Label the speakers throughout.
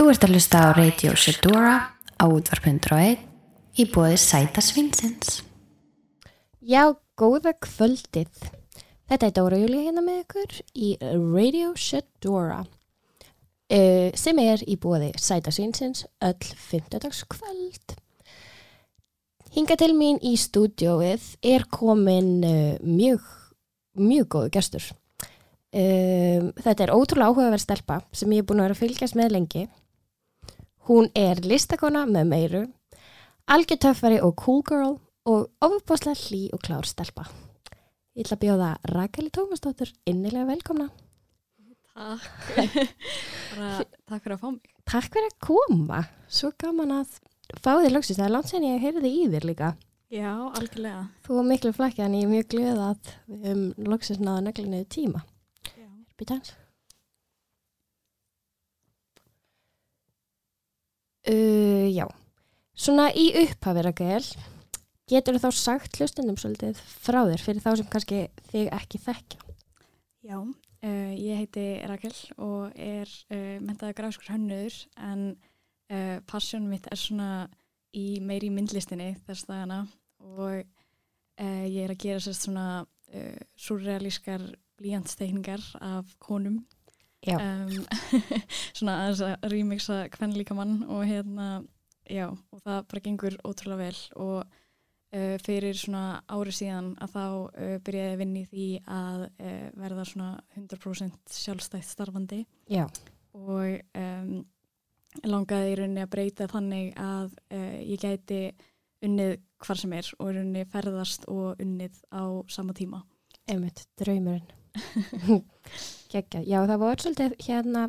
Speaker 1: Þú ert að hlusta á Radio Shedora á útvarp.1 í bóði Sæta Svinsins.
Speaker 2: Já, góða kvöldið. Þetta er Dóra Júlia hérna með ykkur í Radio Shedora uh, sem er í bóði Sæta Svinsins öll 15. kvöld. Hinga til mín í stúdióið er komin uh, mjög, mjög góðu gestur. Um, þetta er ótrúlega áhugaverð stelpa sem ég er búin að vera að fylgjast með lengi. Hún er listakona með meiru, algjörtöffari og cool girl og ofuboslega hlý og klár stelpa. Ég ætla að bjóða Rakali Tómasdóttur innilega velkomna.
Speaker 3: Takk. Takk fyrir að fá mig.
Speaker 2: Takk fyrir að koma. Svo gaman að fá þér loksist. Það er langt sen ég heyrði í þér líka.
Speaker 3: Já, algjörlega.
Speaker 2: Þú var miklu flækja en ég er mjög glöð að við höfum loksist náða nöglinu tíma. Býta hans. Uh, já, svona í upphafi Rakel, getur þú þá sagt hlustundum svolítið frá þér fyrir þá sem kannski þig ekki þekkja?
Speaker 3: Já, uh, ég heiti Rakel og er uh, mentaði gráðskur hönnur en passjónum mitt er svona í meiri myndlistinni þess dagana og ég er að gera sérst svona surrealískar blíjantstekningar af konum. Um, svona aðeins að remixa hvern líka mann og hérna já, og það bara gengur ótrúlega vel og uh, fyrir svona ári síðan að þá uh, byrjaði að vinna í því að uh, verða svona 100% sjálfstætt starfandi
Speaker 2: Já,
Speaker 3: og um, langaði í rauninni að breyta þannig að ég gæti unnið hvar sem er og í rauninni ferðast og unnið á sama tíma.
Speaker 2: einmitt, draumurinn. Gekka, já það var svolítið hérna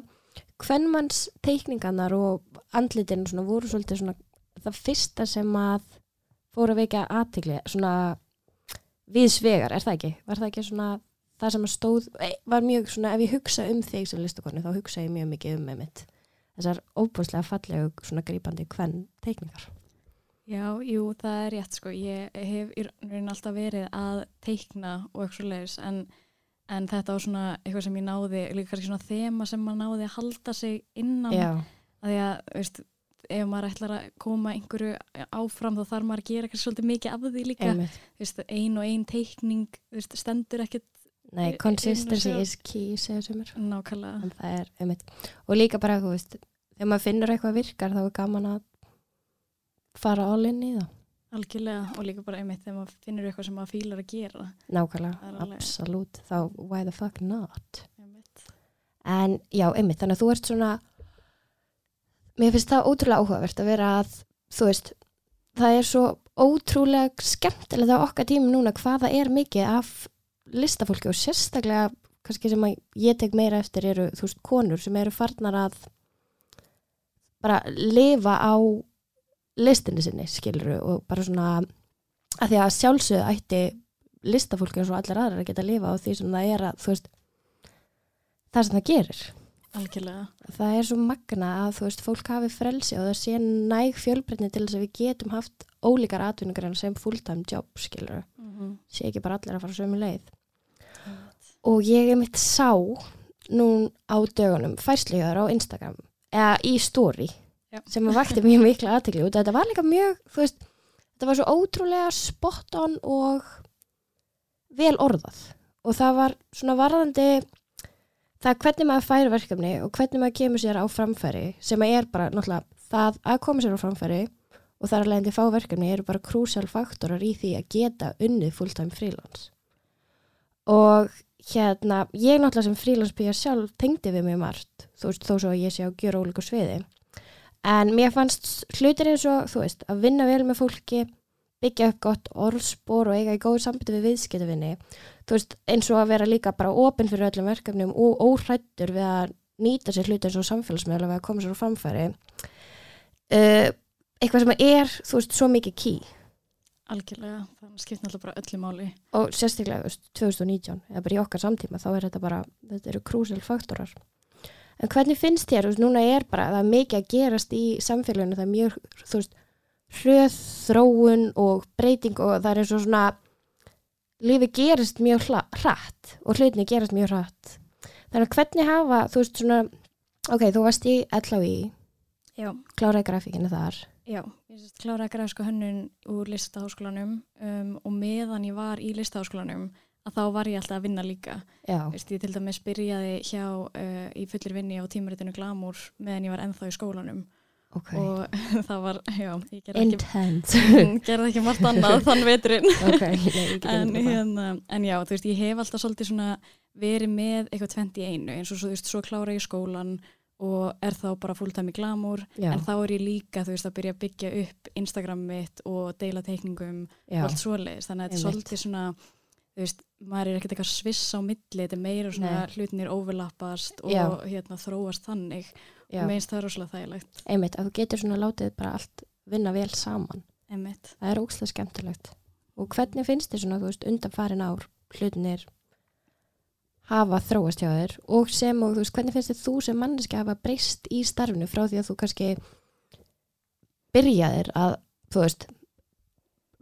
Speaker 2: hvernmanns teikningarnar og andlitin svona voru svolítið svona það fyrsta sem að fóru að veika aðtikli svona viðsvegar, er það ekki? Var það ekki svona það sem stóð, eh, var mjög svona ef ég hugsa um þig sem listakonu þá hugsa ég mjög mikið um einmitt þessar óbúslega fallegu svona grípandi hvern teikningar.
Speaker 3: Já, jú, það er rétt sko. Ég hef í rauninni alltaf verið að teikna og eitthvað leiðis en, en þetta var svona eitthvað sem ég náði, líka kannski svona þema sem maður náði að halda sig innan.
Speaker 2: Já,
Speaker 3: að því að, veist, ef maður ætlar að koma einhverju áfram þá þarf maður að gera kannski svolítið mikið af því líka. Veist, ein og ein teikning veist, stendur ekkert
Speaker 2: Nei, consistency is key, segja er einmitt. Og líka bara, þú veist, þegar maður finnur eitthvað virkar þá er gaman að fara all in í það
Speaker 3: algjörlega og líka bara einmitt þegar maður finnur eitthvað sem maður fílar að gera. Er
Speaker 2: nákvæmlega, absolutt. Þá why the fuck not?
Speaker 3: Einmitt.
Speaker 2: en já, einmitt, þannig að þú ert svona mér finnst það ótrúlega áhugavert að vera að, þú veist það er svo ótrúlega skemmtilega á okkar tímum núna hvaða er mikið af listafólki og sérstaklega kannski sem ég tek meira eftir eru, þú veist, konur sem eru farnar að bara lifa á listinni sinni, skiluru og bara svona að því að sjálfsögðu ætti listafólki eins og allir aðrar að geta að lifa á því sem það er að, þú veist það sem það gerir.
Speaker 3: Algjörlega.
Speaker 2: Það er svo magna að þú veist fólk hafi frelsi og það sé næg fjölbreytni til þess að við getum haft ólíkar atvinnugræn sem fulltime job skilur
Speaker 3: mm -hmm.
Speaker 2: sé ekki bara allir að fara sömu leið. Og ég er mitt sá nú á dögunum færsliðar á Instagram eða í story
Speaker 3: Já.
Speaker 2: sem vakti mjög mikla aðtekli og þetta var líka mjög þú veist, þetta var svo ótrúlega spot on og vel orðað. Og það var svona varðandi það er hvernig maður færi verkefni og hvernig maður kemur sér á framfæri sem er bara náttúrulega það að koma sér á framfæri og þar að leiðandi fá verkefni eru bara krúsal faktorar í því að geta unnið fulltime freelance. Og hérna ég náttúrulega sem freelance pía sjálf tengdi við mig margt þú veist þó svo að ég sé á gjör ólíku sviði en mér fannst hlutir eins og þú veist að vinna vel með fólki byggja upp gott orðspor og eiga í góðu sambandi við viðskiptavinni þú veist eins og að vera líka bara opinn fyrir öllum verkefnum og óhrættur við að nýta sér hluti eins og samfélagsmiðla við að koma sér á framfæri uh, eitthvað sem er þú veist svo mikið key.
Speaker 3: Algjörlega, það skipt náttúrulega bara öllu máli.
Speaker 2: Og sérstaklega þú veist, 2019 eða bara í okkar samtíma þá er þetta bara þetta eru krúsel faktorar en hvernig finnst þér, þú veist, núna er bara það er mikið að gerast í samfélaginu það er mjög, þú veist, hröð þróun og breyting og það er eins og svona lífi gerist mjög hratt og hlutinni gerast mjög hratt. Þannig að hvernig hafa, þú veist, svona ok, þú varst í LHI kláraði grafíkinu þar.
Speaker 3: Já, ég kláraði græsku hönnun úr listaháskólanum um, og meðan ég var í listaháskólanum að þá var ég alltaf að vinna líka.
Speaker 2: já,
Speaker 3: Veist, ég til dæmis byrjaði hjá uh, í fullir vinni á tímaritinu Glamour meðan ég var ennþá í skólanum.
Speaker 2: Ok.
Speaker 3: Og það var, já, ég gerði ekki,
Speaker 2: intense.
Speaker 3: Gerði ekki margt annað þann veturinn.
Speaker 2: ok, nei, ég get
Speaker 3: en,
Speaker 2: það.
Speaker 3: hérna, en já, þú veist, ég hef alltaf svolítið svona verið með eitthvað tvent í einu. Eins og svo, þú veist, svo klára ég skólan og er þá bara fulltime í Glamour.
Speaker 2: Já,
Speaker 3: en þá er ég líka, þú veist, að byrja að byggja upp Instagram mitt og deila teikningum
Speaker 2: já,
Speaker 3: og allt svoleiðis, þannig að þetta er svolítið svona þú veist, maður er ekkert eitthvað sviss á milli, þetta er meira svona
Speaker 2: Nei.
Speaker 3: hlutinir overlappast og
Speaker 2: Já.
Speaker 3: hérna þróast þannig
Speaker 2: já.
Speaker 3: og meðist það er rosalega þægilegt
Speaker 2: einmitt, að þú getur svona látið bara allt vinna vel saman
Speaker 3: einmitt.
Speaker 2: það er ókslega skemmtilegt og hvernig finnst þér svona, þú veist, undan farin ár hlutinir hafa þróast hjá þér og sem og þú veist, hvernig finnst þér þú sem manneski hafa breyst í starfinu frá því að þú kannski byrjaðir að, þú veist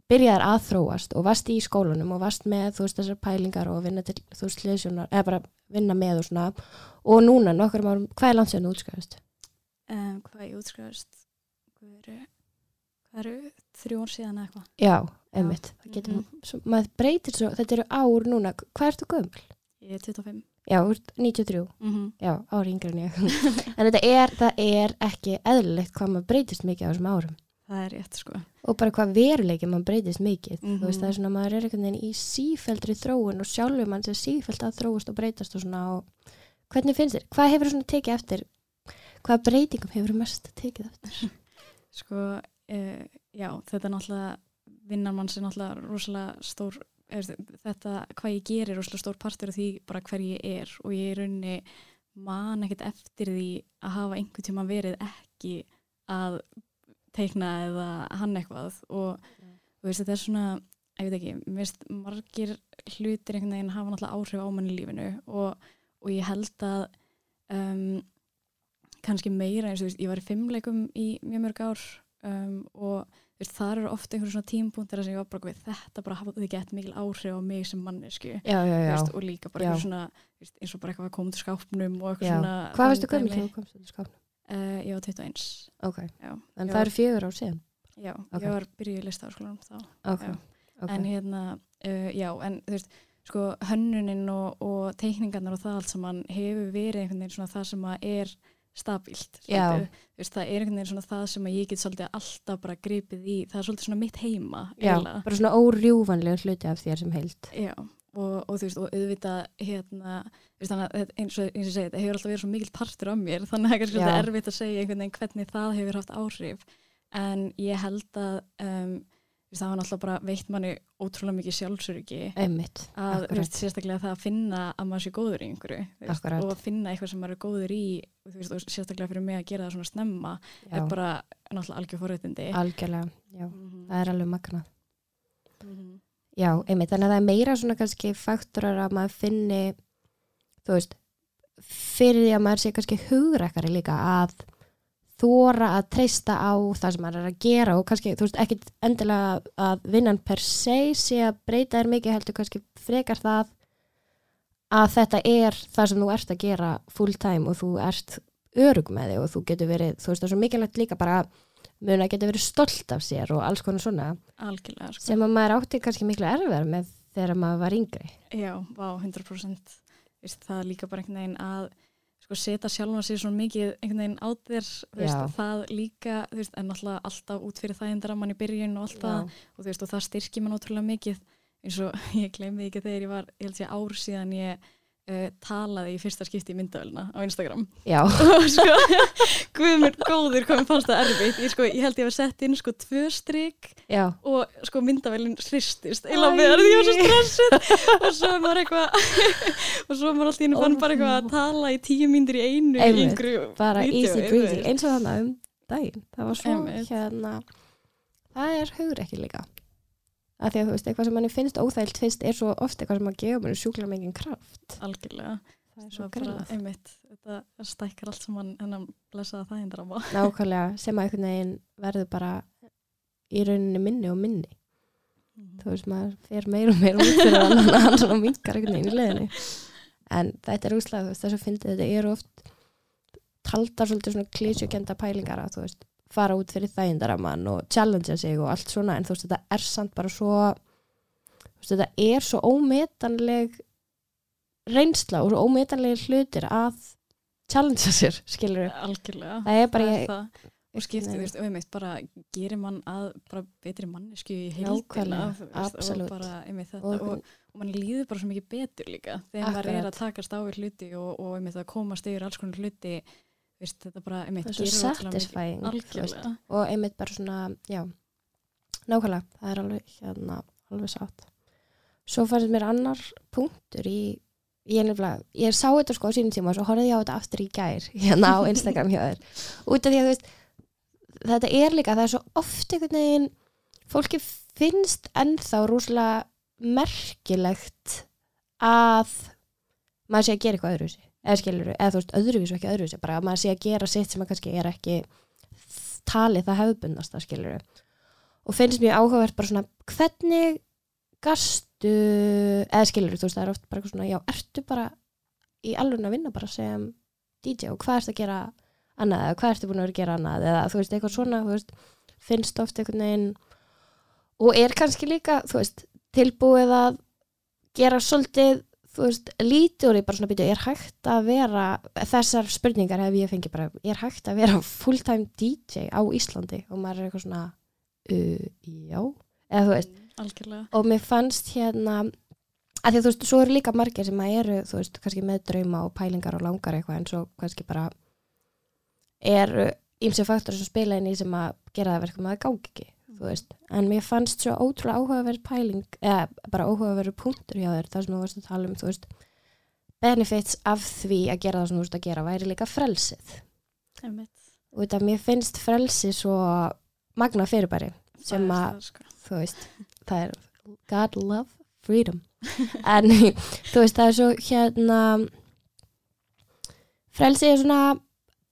Speaker 2: byrjaðir að þróast og varst í skólanum og varst með, þú veist, þessar pælingar og vinna til, þú veist, hliðsjónar, eða bara vinna með og svona, og núna nokkur árum, hvað er landsjöðinu útskæðast?
Speaker 3: Um, hvað ég útskriðast hvað eru, þrjú ár síðan eitthvað
Speaker 2: Já, einmitt, það getur,
Speaker 3: Mhm.
Speaker 2: svo, maður breytir svo, þetta eru ár núna, hvað ertu gömul?
Speaker 3: ég er 25
Speaker 2: Já, þú ert 93,
Speaker 3: mm -hmm.
Speaker 2: já, ári yngri en ég. en þetta er, það er ekki eðlilegt hvað maður breytist mikið á þessum árum.
Speaker 3: Það er rétt sko
Speaker 2: Og bara hvað veruleiki maður breytist mikið.
Speaker 3: Mhm.
Speaker 2: Þú veist, það er svona, maður er einhvern veginn í sífeldri þróun og sjálfur mann sem sífeld að þróast og breytast og svona. Og hvernig finnst þér? Hvað hefur svona tekið eftir? Hvaða breytingum hefur mest tekið eftir?
Speaker 3: sko, uh, já, þetta er náttúrulega vinnan manns er náttúrulega rosalega stór er, þetta, hvað ég gerir er rosalega stór partur af því bara hver ég er og ég er rauninni man ekkert eftir því að hafa einhvern tíma verið ekki að teikna eða hann eitthvað og þú veist, þetta er svona ég veit ekki, veist margir hlutir einhvern veginn hafa náttúrulega áhrif á mann í lífinu og, og ég held að um, kannski meira eins og veist, ég var í fimmleikum í mjög mörg ár um, og þar eru ofta einhverjum svona tímpunktir sem ég var bara við þetta bara hafði gett mikil áhrif á mig sem mannesku og líka bara svona eins og bara eitthvað að koma til skápnum og eitthvað
Speaker 2: já.
Speaker 3: svona
Speaker 2: Hvað veistu þegar þú komst til skapnum?
Speaker 3: Uh, ég var 21
Speaker 2: Ok,
Speaker 3: já,
Speaker 2: en það
Speaker 3: var-
Speaker 2: eru fjögur ár síðan.
Speaker 3: já
Speaker 2: Ok.
Speaker 3: ég var byrjuð í listaháskólanum þá
Speaker 2: Ok,
Speaker 3: Já.
Speaker 2: ok.
Speaker 3: en hérna, uh, já, en þú veist sko, hönnunin og, og teikningarnar og það allt saman hefur verið einhvern veginn svona það sem að er stabílt veist, það er einhvern veginn svona það sem að ég get svolítið alltaf bara gripið í, það er svolítið svona mitt heima
Speaker 2: Já, bara svona órjúvanlega hluti af þér sem heild.
Speaker 3: Já, og, og þú veist, og auðvitað hérna, veist, þannig að eins og, eins og ég segi, þetta hefur alltaf verið svo mikill partur af mér, þannig að það er svolítið erfitt að segja einhvern veginn hvernig það hefur haft áhrif. En ég held að um, veist, það var náttúrulega bara veitt manni ótrúlega mikið sjálfsöryggi
Speaker 2: Einmitt,
Speaker 3: að veist, sérstaklega það að finna að maður sé góður í einhverju og að finna eitthvað sem maður er góður í og, þú veist, og sérstaklega fyrir mig að gera það svona snemma
Speaker 2: Já,
Speaker 3: er bara náttúrulega algjör forréttindi.
Speaker 2: Algjörlega, já,
Speaker 3: Mhm.
Speaker 2: það er alveg magnað.
Speaker 3: Mhm.
Speaker 2: Já, einmitt, þannig að það er meira svona kannski faktorar að maður finni, þú veist, fyrir því að maður sé kannski hugrækari líka að þóra að treysta á það sem maður er að gera og kannski, þú veist, ekkit endilega að vinnan per se sé að breyta þér mikið heldur kannski frekar það að þetta er það sem þú ert að gera full time og þú ert örug með þig og þú getur verið, þú veist, það er svo mikilvægt líka bara mun að geta verið stolt af sér og alls konar svona.
Speaker 3: Sko.
Speaker 2: sem að maður átti kannski miklu erfiðar með þegar maður var yngri.
Speaker 3: Já, vá, 100% Vist, það er líka bara einhvern veginn að sko, setja sjálfum sér svo mikið einhvern veginn á þér veist, það líka, veist, en náttúrulega alltaf út fyrir það endur að mann í byrjun og allt það. Og, og það styrkir mann ótrúlega mikið eins og ég gleymi ekki þegar ég var ég held sé ár síðan ég uh, talaði í fyrsta skipti í myndavöluna á Instagram.
Speaker 2: Já,
Speaker 3: og sko, guðmur góður mér fannst það erfitt. Ég, sko, ég held ég var sett inn sko tvö strik
Speaker 2: já,
Speaker 3: og sko myndavælinn hristist. Eila með það, ég var svo stressuð. Og svo maður eitthvað og svo maður alltaf inn fann bara eitthvað að tala í tíu mínútur í einu
Speaker 2: Einmitt, bara easy breezy, eins og þannig um daginn. Það var svo
Speaker 3: Einmitt.
Speaker 2: hérna, það er hugur ekki líka. Af því að þú veist, eitthvað sem manni finnst óþægilt fyrst er svo oft eitthvað sem að gefa manni sjúklega mikið kraft.
Speaker 3: algjörlega
Speaker 2: Það er
Speaker 3: svo
Speaker 2: grillað.
Speaker 3: einmitt, þetta stækkar allt saman hennan blessaða þægindar á maður
Speaker 2: Nákvæmlega, sem að einhvern veginn verður bara í rauninni minni og minni. Þú veist, maður fer meir og meir út fyrir annan að hann svona minkar einhvern veginn í leðinu. En þetta er úslega, þú veist, þess að fyndi þetta er oft taldar svolítið svona klísjukenda pælingar að þú veist, fara út fyrir þægindaramann og challengea sig og allt svona en þú veist, þetta er samt bara svo þú veist, þetta er svo ómetanleg reynsla og svo ómetanleg hlutir að challengea sér, skilur við
Speaker 3: algjörlega
Speaker 2: það er bara
Speaker 3: Það
Speaker 2: ég,
Speaker 3: er það. og skiptir, þú veist, einmitt bara gerir mann að bara betri mannesku í heildina
Speaker 2: absolutt.
Speaker 3: og bara einmitt þetta
Speaker 2: og,
Speaker 3: og, og mann líður bara svo mikið betur líka þegar maður er að takast á við hluti og, og einmitt að komast yfir alls konar hluti veist, þetta bara einmitt
Speaker 2: það er svo satisfying
Speaker 3: algjörlega,
Speaker 2: og einmitt bara svona, já nákvæmlega, það er alveg hérna, alveg satt. Svo fannst mér annar punktur í ég, nefnilega, ég sá þetta sko á sínum tíma og svo horfði ég á þetta aftur í gær hérna á Instagram hjá þér. Út af því að þú veist þetta er líka, það er svo oft einhvern veginn fólki finnst ennþá rúslega merkilegt að maður sé að gera eitthvað öðruvísi eða skilur, eða þú veist, öðruvísi og ekki öðruvísi bara að maður sé að gera sitt sem að kannski er ekki talið það hefðbundast skilur og finnst mjög áhugavert bara svona hvernig gastu eða skilur þú veist það er oft bara svona já, ertu bara í alveg að vinna bara sem DJ og hvað ertu að gera annað eða hvað ertu búin að vera að gera annað eða þú veist eitthvað svona þú veist, finnst oft einhvern veginn. Og er kannski líka þú veist tilbúið að gera svolítið þú veist, úr því bara svona býtu, er hægt að vera þessar spurningar hef ég fengið bara, er hægt að vera fulltime DJ á Íslandi? Og maður er eitthvað svona uh, já, eða þú veist
Speaker 3: algjörlega.
Speaker 2: og mér fannst hérna að því að þú veist, svo eru líka margir sem að eru þú veist, kannski með drauma og pælingar og langar eitthvað en svo kannski bara eru ímsi faktor sem spila inn í sem að gera það verkum að það gangi ekki veist, en mér fannst svo ótrúlega áhugaverð pæling, eða bara áhugaverð punktur hjá þér, það sem þú varst að tala um veist, benefits af því að gera það sem þú veist að gera væri líka frelsið. Og þetta mér finnst frelsi svo magna fyrirbæri sem að
Speaker 3: sko.
Speaker 2: þú veist, það er God love freedom. En þú veist, það er svo hérna frelsi er svona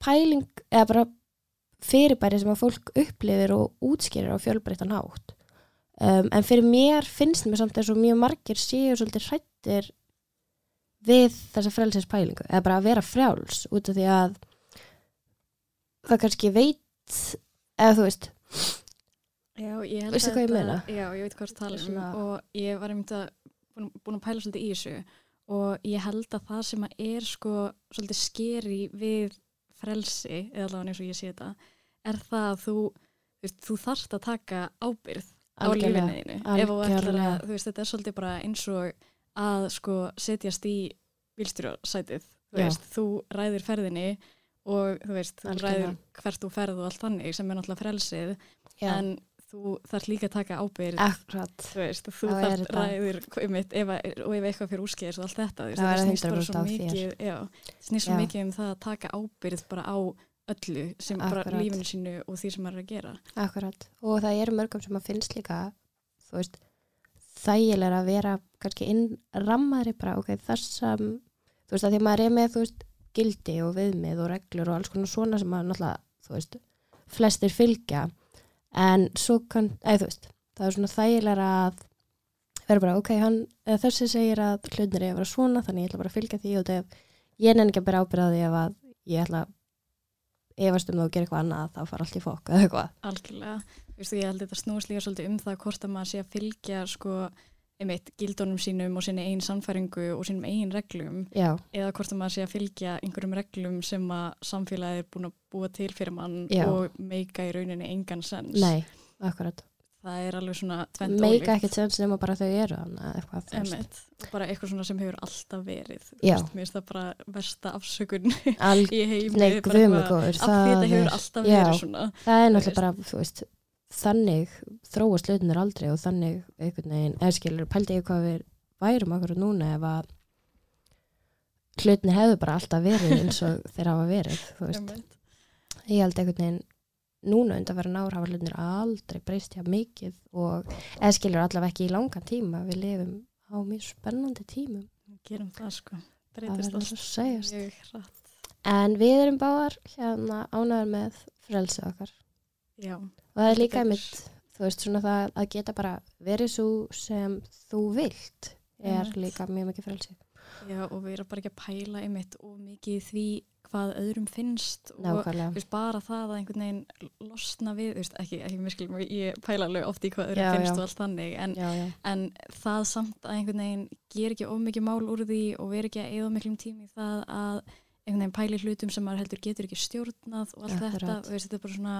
Speaker 2: pæling eða bara fyrirbæri sem að fólk upplifir og útskýrir á fjölbreyttan hátt um, en fyrir mér finnst mér samt að mjög margir séu svolítið hrættir við þessa frelsispælingu eða bara að vera frjáls út af því að það kannski veit eða þú veist
Speaker 3: Já, ég held
Speaker 2: Veistu
Speaker 3: að
Speaker 2: hvað ég
Speaker 3: þetta-
Speaker 2: meina?
Speaker 3: Já, ég veit hvað það tala um.
Speaker 2: Svona-
Speaker 3: og ég var einmitt að búin að pæla svolítið í þessu. Og ég held að það sem að er sko svolítið skeri við frelsi, eða allavega eins og ég sé þetta er það að þú veist, þú þarft að taka ábyrð á
Speaker 2: Algjörlega,
Speaker 3: lífinu þínu. Ef
Speaker 2: algjörlega.
Speaker 3: að, þú veist, þetta er svolítið bara eins og að sko setjast í bílstjórasætið. Þú veist, þú ræðir ferðinni og þú veist, þú ræðir hvert þú ferð og allt þannig sem er náttúrulega frelsið.
Speaker 2: Já,
Speaker 3: en þú þarf líka að taka
Speaker 2: akkurat.
Speaker 3: þú veist, þú
Speaker 2: er
Speaker 3: þarf ræðir einmitt, ef, að- og ef eitthvað fyrir úrskeiðis og allt þetta,
Speaker 2: Það er
Speaker 3: snýst bara
Speaker 2: 100%
Speaker 3: svo mikið já, snýst svo mikið um það að taka ábyrgð bara á öllu sem bara
Speaker 2: Akkurat.
Speaker 3: lífinu sínu og því sem maður er að gera.
Speaker 2: Akkurat, og það eru mörgum sem að finnst líka þú veist þægilega að vera kannski innrammaðri bara, ok, þessam þú veist, að því að maður er með, þú veist gildi og viðmið og reglur og alls konar svona sem að náttúrulega, þú veist flestir fylgja en svo kann, eða þú veist, það er svona þægilega að vera bara, ok, hann þessi segir að hlutinir er að vera svona þannig ég ætla bara að fylgja því og þegar ég nenni ekki að bera ábyrða því ef að ég ætla að efast um það og gera eitthvað annað þá fara allt í fokk eða eitthvað.
Speaker 3: Algjörlega, og ég held að þetta snúist líka svolítið um það hvort að maður sé að fylgja sko, einmitt, gildunum sínum og sinni eigin sannfæringu og sínum eigin reglum
Speaker 2: Já,
Speaker 3: eða hvort að maður sé að fylgja einhverjum reglum sem að samfélagið er búin að búa til fyrir mann
Speaker 2: Já.
Speaker 3: og meika í rauninni engan sens.
Speaker 2: Nei, akkurat.
Speaker 3: Það er alveg svona tvent
Speaker 2: Meika ekkert sens nema bara þau eru eitthvað.
Speaker 3: Emmett, bara eitthvað svona sem hefur alltaf verið veist, mér finnst það bara versta afsökun
Speaker 2: Alg,
Speaker 3: í heimi
Speaker 2: Nei, guðmi
Speaker 3: eitthvað,
Speaker 2: góður það
Speaker 3: hefur alltaf
Speaker 2: já.
Speaker 3: verið svona.
Speaker 2: Það er náttúrulega bara þú veist, þannig þróast hlutinir aldrei og þannig einhvern veginn, eða skilur, pældi ég hvað við værum okkur núna ef að hlutinir hefðu bara alltaf verið eins og þeir hafa verið ég held einhvern veginn núna undan verið ár hafa hlutinir aldrei breyst hjá mikið og eða skilur allavega ekki í langan tíma. Við lifum á mjög spennandi tímum.
Speaker 3: Gerum það sko.
Speaker 2: Það En við erum báðar hérna ánæður með frelsið okkar.
Speaker 3: Já,
Speaker 2: Og það er líka
Speaker 3: betur.
Speaker 2: mitt, þú veist, svona það að geta bara verið svo sem þú vilt er
Speaker 3: Einmitt.
Speaker 2: líka mjög mikið frelsið.
Speaker 3: já, og við erum bara ekki að pæla einmitt og mikið því hvað öðrum finnst og
Speaker 2: nákvæmlega
Speaker 3: þú veist, bara það að einhvern veginn losna við, veist, ekki, ekki mér skilum ég pæla alveg oft í hvað öðrum
Speaker 2: Já,
Speaker 3: finnst
Speaker 2: já.
Speaker 3: og allt þannig, en,
Speaker 2: já,
Speaker 3: en það samt að einhvern veginn ger ekki of mikið mál úr því og veri ekki að eða miklum tími það að einhvern veginn pæli hlutum sem maður heldur getur ekki stjórnað og allt þetta, veist, þetta er bara svona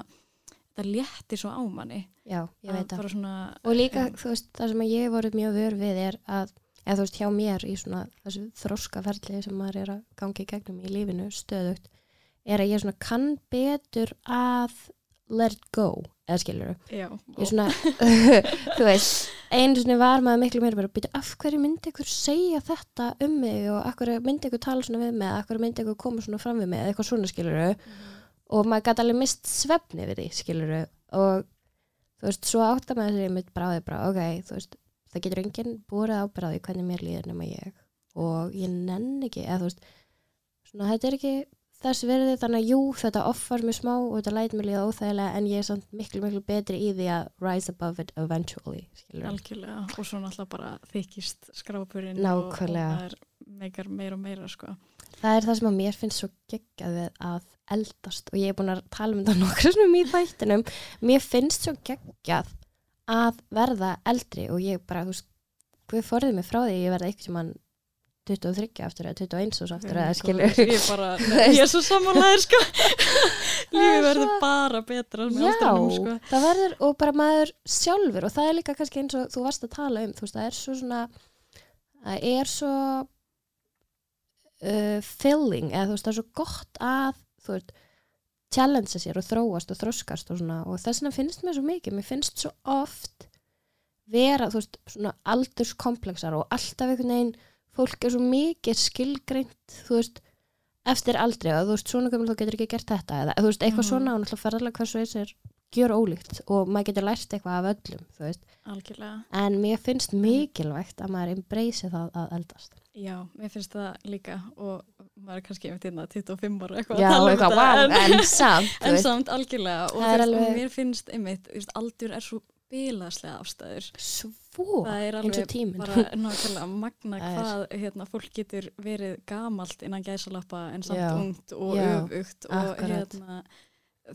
Speaker 3: þetta léttir svo á manni.
Speaker 2: Já, ég veit það.
Speaker 3: svona,
Speaker 2: og líka,
Speaker 3: Já.
Speaker 2: þú veist, það sem ég hef voruð mjög vör við er að, eða þú veist, hjá mér í svona þessu þroskaferli sem maður er að gangi í gegnum í lífinu stöðugt er að ég svona kann betur að let it go, eða skilur svona, þú veist einu sinni var maður miklu meira bara að byrja af hverju myndi ykkur segja þetta um mig og af hverju myndi ykkur tala svona við mig af hverju myndi ykkur koma svona fram við mig eða eitthvað svona skilur og maður gæti alveg mist svefni við því skilur og þú veist, svo átta maður sér mitt bráði bara, ok, þú veist það getur enginn búið ábyrðaði hvernig mér líður nema ég og ég nenn ekki eða þú veist, svona þetta er ekki þess verði þannig að jú, þetta offar mér smá og þetta læt mér líða óþægilega en ég er samt miklu, miklu betri í því að rise above it eventually skilur
Speaker 3: algjörlega og svo náttúrulega bara þykist
Speaker 2: Nákvæmlega.
Speaker 3: og, það er meikar meira og meira sko.
Speaker 2: Það er það sem að mér finnst svo geggjað við að eldast og ég er búin að tala um þetta nokkru svona í þættinum mér finnst svo geggjað að verða eldri og ég bara, þú veist hvað forðið mig frá því að ég verða eitthvað sem hann 23 aftur eða 21 og aftur eða skilur
Speaker 3: ég er bara, ég er svo sammálaður sko. lífið verður bara betra með
Speaker 2: Já,
Speaker 3: aldrinum sko.
Speaker 2: það verður og bara maður sjálfur og það er líka kannski eins og þú varst að tala um þú veist, það er svo svona það er svo uh, filling eða þú veist, það er svo gott að þú veist, challengea sér og þróast og þroskast og svona. Og þess vegna finnst mér svo mikið, mér finnst svo oft vera, þú veist, svona aldurskomplexar og alltaf einhvern veginn fólk er svo mikið skilgreint þú veist, eftir aldrei og þú veist, svona gömul þú getur ekki gert þetta eða þú veist, eitthvað
Speaker 3: Mhm.
Speaker 2: svona og náttúrulega ferðarlega hversu eins er gjör ólíkt og maður getur lært eitthvað af öllum, en mér finnst mikilvægt að maður embracei það að eldast
Speaker 3: Já, mér finnst það líka og maður er kannski einmitt hérna 25 ára eitthvað
Speaker 2: Já,
Speaker 3: að tala um þetta, en,
Speaker 2: en samt
Speaker 3: en samt algjörlega og,
Speaker 2: Það er alveg-
Speaker 3: mér finnst einmitt, aldur er svo bilaslega afstæður.
Speaker 2: Svo?
Speaker 3: Það er
Speaker 2: eins og
Speaker 3: alveg
Speaker 2: tíminn.
Speaker 3: bara nákvæmlega magna
Speaker 2: Það er-
Speaker 3: hvað hérna, fólk getur verið gamalt innan gæsalappa en samt
Speaker 2: Já.
Speaker 3: ungt og öfugt og
Speaker 2: akkurat.
Speaker 3: hérna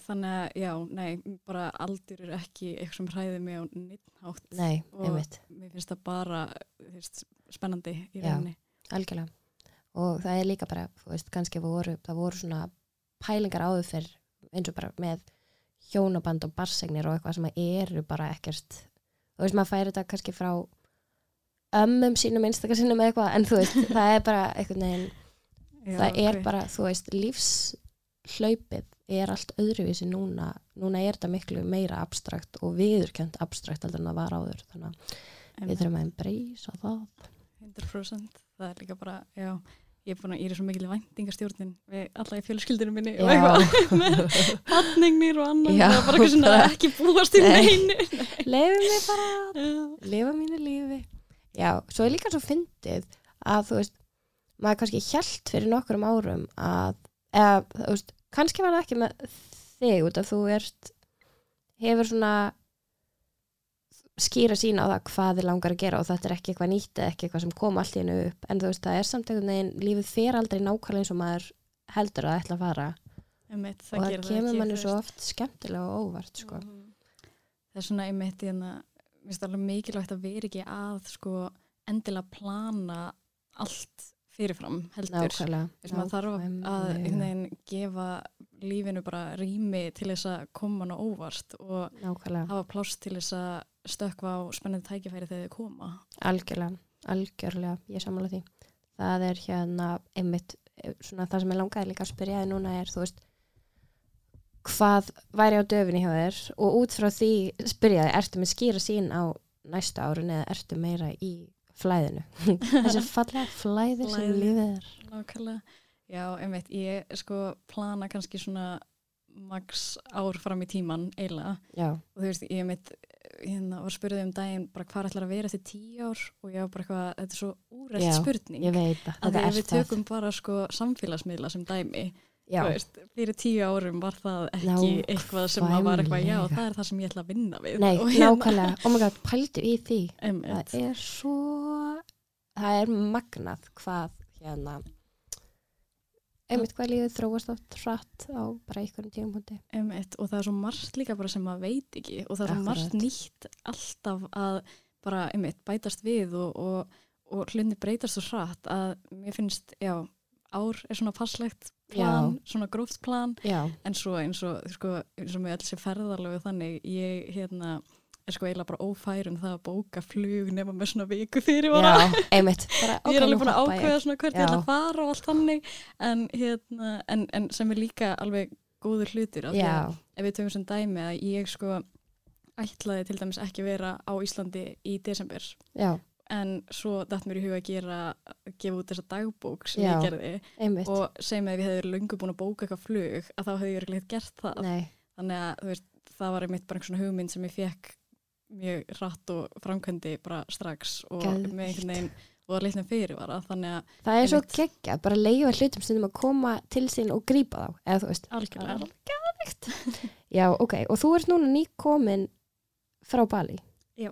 Speaker 3: þannig að já, nei, bara aldur er ekki eitthvað sem hræði mig á
Speaker 2: nei,
Speaker 3: Og-
Speaker 2: einmitt,
Speaker 3: mér finnst það bara þú veist, spennandi í rauninni
Speaker 2: algjörlega og það er líka bara, þú veist, kannski voru, það voru svona pælingar áður fyrr eins og bara með hjónaband og barsegnir og eitthvað sem eru bara ekkert þú veist, maður færi þetta kannski frá ömmum sínum, einstakar sínum eða eitthvað, en þú veist, það er bara einhvern veginn
Speaker 3: Já,
Speaker 2: það er
Speaker 3: ok.
Speaker 2: bara, þú veist, lífshlaupið er allt öðruvísi núna núna er þetta miklu meira abstrakt og viðurkjönd abstrakt heldur en það var áður þannig að við þurfum að embracea það
Speaker 3: 100% það er líka bara, já ég er búin að íra svo mikil væntingastjórnin við alla í fjölskyldinu minni og
Speaker 2: Já.
Speaker 3: eitthvað. Með hatningnir og annað
Speaker 2: Já,
Speaker 3: er bara eitthvað svona
Speaker 2: bara-
Speaker 3: ekki búast í
Speaker 2: Nei.
Speaker 3: neinu.
Speaker 2: Leifum við bara lifa mínu lífi. Já, svo er líka svo fyndið að þú veist maður kannski hjælt fyrir nokkrum árum að, eða, þú veist, kannski var það ekki með þig út að þú ert hefur svona skýra sín á það hvað þið langar að gera og þetta er ekki eitthvað nýtt eða ekki eitthvað sem kom allt í hennu upp en þú veist, það er samt einhvern veginn lífið fer aldrei nákvæmlega eins og maður heldur að ætla að fara
Speaker 3: Einmitt,
Speaker 2: og það kemur manni svo oft skemmtilega og óvart sko.
Speaker 3: Mhm. það er svona einmitt hérna, mér finnst alveg mikilvægt að vera ekki að sko endilega plana allt fyrirfram heldur
Speaker 2: nákvæmlega
Speaker 3: Þess maður þarf að
Speaker 2: nákvæmlega.
Speaker 3: einhvern veginn gefa lífinu bara rými til þess að koma hann á óvart og
Speaker 2: nákvæmlega
Speaker 3: hafa pláss til þess að stökkva á spennandi tækifæri þegar þau koma.
Speaker 2: Algjörlega, algjörlega, ég samála því. Það er hérna einmitt, eh, svona það sem ég langaði líka að spyrja núna er, þú veist, hvað væri á döfinni hjá þér og út frá því spyrja þig, ertu með skýra sín á næstu árun eða ertu meira í flæðinu? Þessi fallega flæði sem lífið er.
Speaker 3: Nákvæmlega. Já, einmitt, ég sko plana kannski svona max ár fram í tíman eiginlega
Speaker 2: Já,
Speaker 3: og þú veist, ég einmitt hérna var spurðið um daginn bara hvað ætlar að vera eftir tíu ár og ég var bara eitthvað, þetta er svo úrætt spurning.
Speaker 2: að
Speaker 3: að
Speaker 2: þetta
Speaker 3: því
Speaker 2: er
Speaker 3: við
Speaker 2: það.
Speaker 3: tökum bara sko samfélagsmiðla sem dæmi veist, fyrir tíu árum var það ekki eitthvað sem að var eitthvað, já, það er það sem ég ætla að vinna við.
Speaker 2: Nei,
Speaker 3: Og hérna,
Speaker 2: oh my god, pældu í því. það er svo það er magnað hvað hérna einmitt hvað lífið þróast átt hratt á bara einhverjum tímapunkti.
Speaker 3: Einmitt, og það er svo margt líka bara sem maður veit ekki og það er svo margt nýtt alltaf að bara einmitt, bætast við og, og, og hlutinni breytast svo hratt að mér finnst, já, ár er svona passlegt plan, svona gróft plan.
Speaker 2: Já,
Speaker 3: en svo eins og, sko, eins og með alls ferðarlegu þannig, ég hérna er sko eiginlega bara ófær um það að bóka flug nema með svona viku fyrir
Speaker 2: já, einmitt. Bara,
Speaker 3: ég er alveg búin að
Speaker 2: ég.
Speaker 3: ákveða svona hvert ég
Speaker 2: Já.
Speaker 3: ætla að fara og allt þannig. En, hérna, en, en sem er líka alveg góður hlutur af því að ef við tökum sem dæmi að ég sko ætlaði til dæmis ekki vera á Íslandi í desember.
Speaker 2: Já,
Speaker 3: en svo dætt mér í huga að gera gefa út þessa dagbók sem
Speaker 2: Já.
Speaker 3: ég gerði.
Speaker 2: einmitt.
Speaker 3: Og segjum að ég hefði verið löngu búin að bóka eitthvað flug að þá hefði ég verið gert það.
Speaker 2: Nei,
Speaker 3: þannig að veist, það var einmitt bara einhvern svona hugmynd sem ég fekk mjög rætt og framkvæmdi bara strax og
Speaker 2: Geðveikt.
Speaker 3: með einhvern veginn og að litnum fyrirvara þannig að
Speaker 2: það er svo geggjað bara leiða hlutum stundum að koma til sín og grípa þá, eða þú veist
Speaker 3: algjörlega
Speaker 2: já, ok, og þú ert núna nýkomin frá Bali
Speaker 3: Já.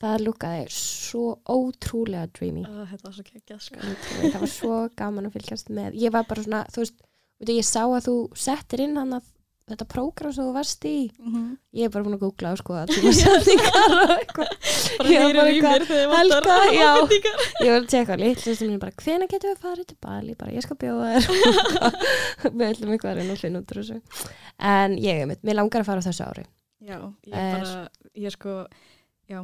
Speaker 2: það lúkaði svo ótrúlega dreamy
Speaker 3: uh, þetta var svo geggjað sko.
Speaker 2: Það var svo gaman að fylgjast með ég var bara svona, þú veist, ég sá að þú settir inn hann að þetta prógram sem þú varst í,
Speaker 3: mm -hmm.
Speaker 2: ég er bara búin að googla og skoða tímasetningar og eitthvað. Já,
Speaker 3: heyrir
Speaker 2: bara eitthvað,
Speaker 3: ég
Speaker 2: Helga, já. ég var að tjekka bara, hvena getum við farið til Bali? Bara, ég skal bjóða þér. Við ætlum eitthvað að finna út úr þessu. En ég er mér langar að fara á þessu ári.
Speaker 3: Já, ég
Speaker 2: Er-
Speaker 3: bara, ég sko, já,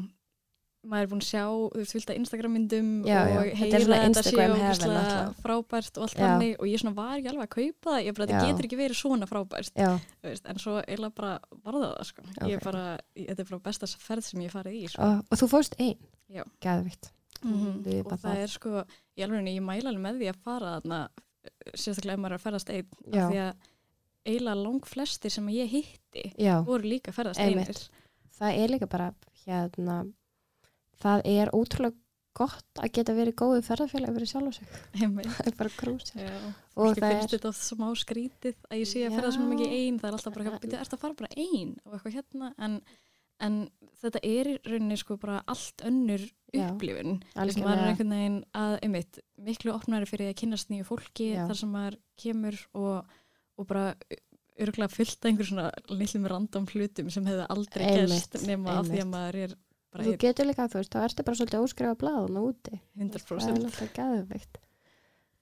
Speaker 3: maður er búin að sjá, þú veist, fylgta Instagram myndum
Speaker 2: Já, já,
Speaker 3: og
Speaker 2: þetta er
Speaker 3: heyra þetta sé
Speaker 2: Instagram heaven
Speaker 3: ógeðslega
Speaker 2: náttúrulega.
Speaker 3: frábært og allt
Speaker 2: Já.
Speaker 3: þannig og ég var ekki alveg að kaupa það, ég bara,
Speaker 2: Já.
Speaker 3: þetta getur ekki verið svona frábært,
Speaker 2: já,
Speaker 3: veist, en svo eiginlega bara varða það, sko. Ég
Speaker 2: Ok.
Speaker 3: er bara, ég- þetta er bara besta ferð sem ég farið í, sko.
Speaker 2: og, og þú fórst einn
Speaker 3: Já.
Speaker 2: gæðvikt
Speaker 3: Mhm.
Speaker 2: við
Speaker 3: Og það
Speaker 2: það.
Speaker 3: er sko, ég alveg, ég mæla alveg með því að fara þarna, sérstaklega ef maður er að ferðast einn,
Speaker 2: Já.
Speaker 3: af því að eiginlega lang flestir sem ég hitti
Speaker 2: já,
Speaker 3: voru líka ferðast einir.
Speaker 2: Það er það er ótrúlega gott að geta verið góðu ferðarfélag fyrir sjálf og sig, það er bara krús og það er,
Speaker 3: þetta smá skrítið að ég sé að ferða svona mikið einn, það er alltaf bara, byrju, ertu að fara bara einn og eitthvað hérna, en, en þetta er í rauninni sko bara allt önnur upplifun, þess að maður er einhvern veginn að, einmitt, miklu opnari fyrir að kynnast nýju fólki
Speaker 2: Já.
Speaker 3: þar sem maður kemur og, og bara örgulega fullt af einhver svona lillum random hlutum sem hefði aldrei gerst nema af því að maður er bara
Speaker 2: þú getur líka, þú veist, þá ertu bara svolítið óskrifa blaðuna úti. Það er
Speaker 3: 100%
Speaker 2: náttúrulega gæðvikt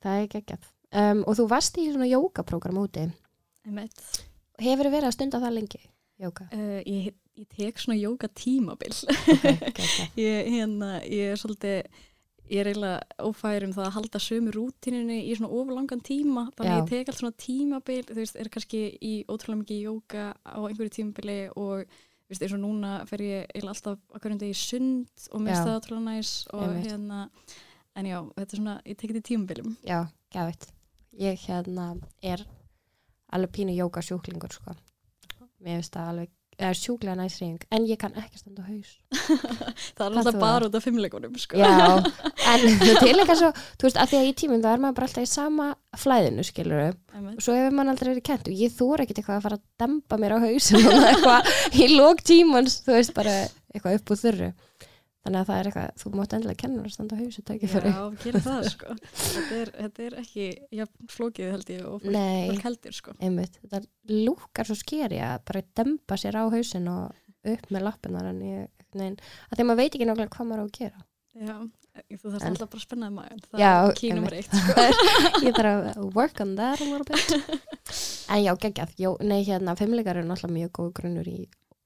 Speaker 2: það er geggjað. Um, og þú varst í svona jókaprógram úti. Hefur verið að stunda það lengi, jóka
Speaker 3: Uh, ég, ég tek svona jóka tímabil
Speaker 2: okay,
Speaker 3: ég, hérna, ég er svolítið ég er eiginlega ófær um það að halda sömu rútininni í svona ofurlangan tíma. Þannig að ég tek allt svona tímabil þú veist, er kannski í ótrúlega mikið jóka á einhverju tímabili og veist, eins og núna fer ég eiginlega alltaf hverjum degi í sund og minnst
Speaker 2: Já.
Speaker 3: það ótrúlega næs og
Speaker 2: Einmitt.
Speaker 3: hérna en já, þetta er svona, ég tek þetta í tímabilum
Speaker 2: já, gæðvikt ég hérna er alveg pínu jóka sjúklingur sko. mér finnst það alveg eða sjúklega næsrýing, en ég kann ekki standa á haus
Speaker 3: það er alltaf bara út af fimmleikunum sko.
Speaker 2: Já, en er líka svo, þú veist, að því að í tímum þá er maður bara alltaf í sama flæðinu, skilur og svo hefur maður aldrei verið kent og ég þóra ekkert eitthvað að fara að dempa mér á eitthvað í lók tímans, þú veist, bara eitthvað upp úr þurru. Þannig að það er eitthvað, þú mátt endilega kenna að standa á ekki fyrir.
Speaker 3: Já, gera það sko. Þetta er, þetta er ekki ja, flókið held ég og fólk, heldur sko.
Speaker 2: Einmitt, þetta lúkar svo skeri að bara dempa sér á hausin og upp með lappinar en ég, nein, að því að maður veit ekki nákvæmlega hvað maður á að gera.
Speaker 3: Já, þú þarfst
Speaker 2: En-
Speaker 3: alltaf bara að spennaði maður það
Speaker 2: Já,
Speaker 3: er key nummer eitt sko.
Speaker 2: ég þarf að work on that a little bit. En já, geggjað, já, nei hérna fimmleikar eru náttúrulega mjög góð grunnur í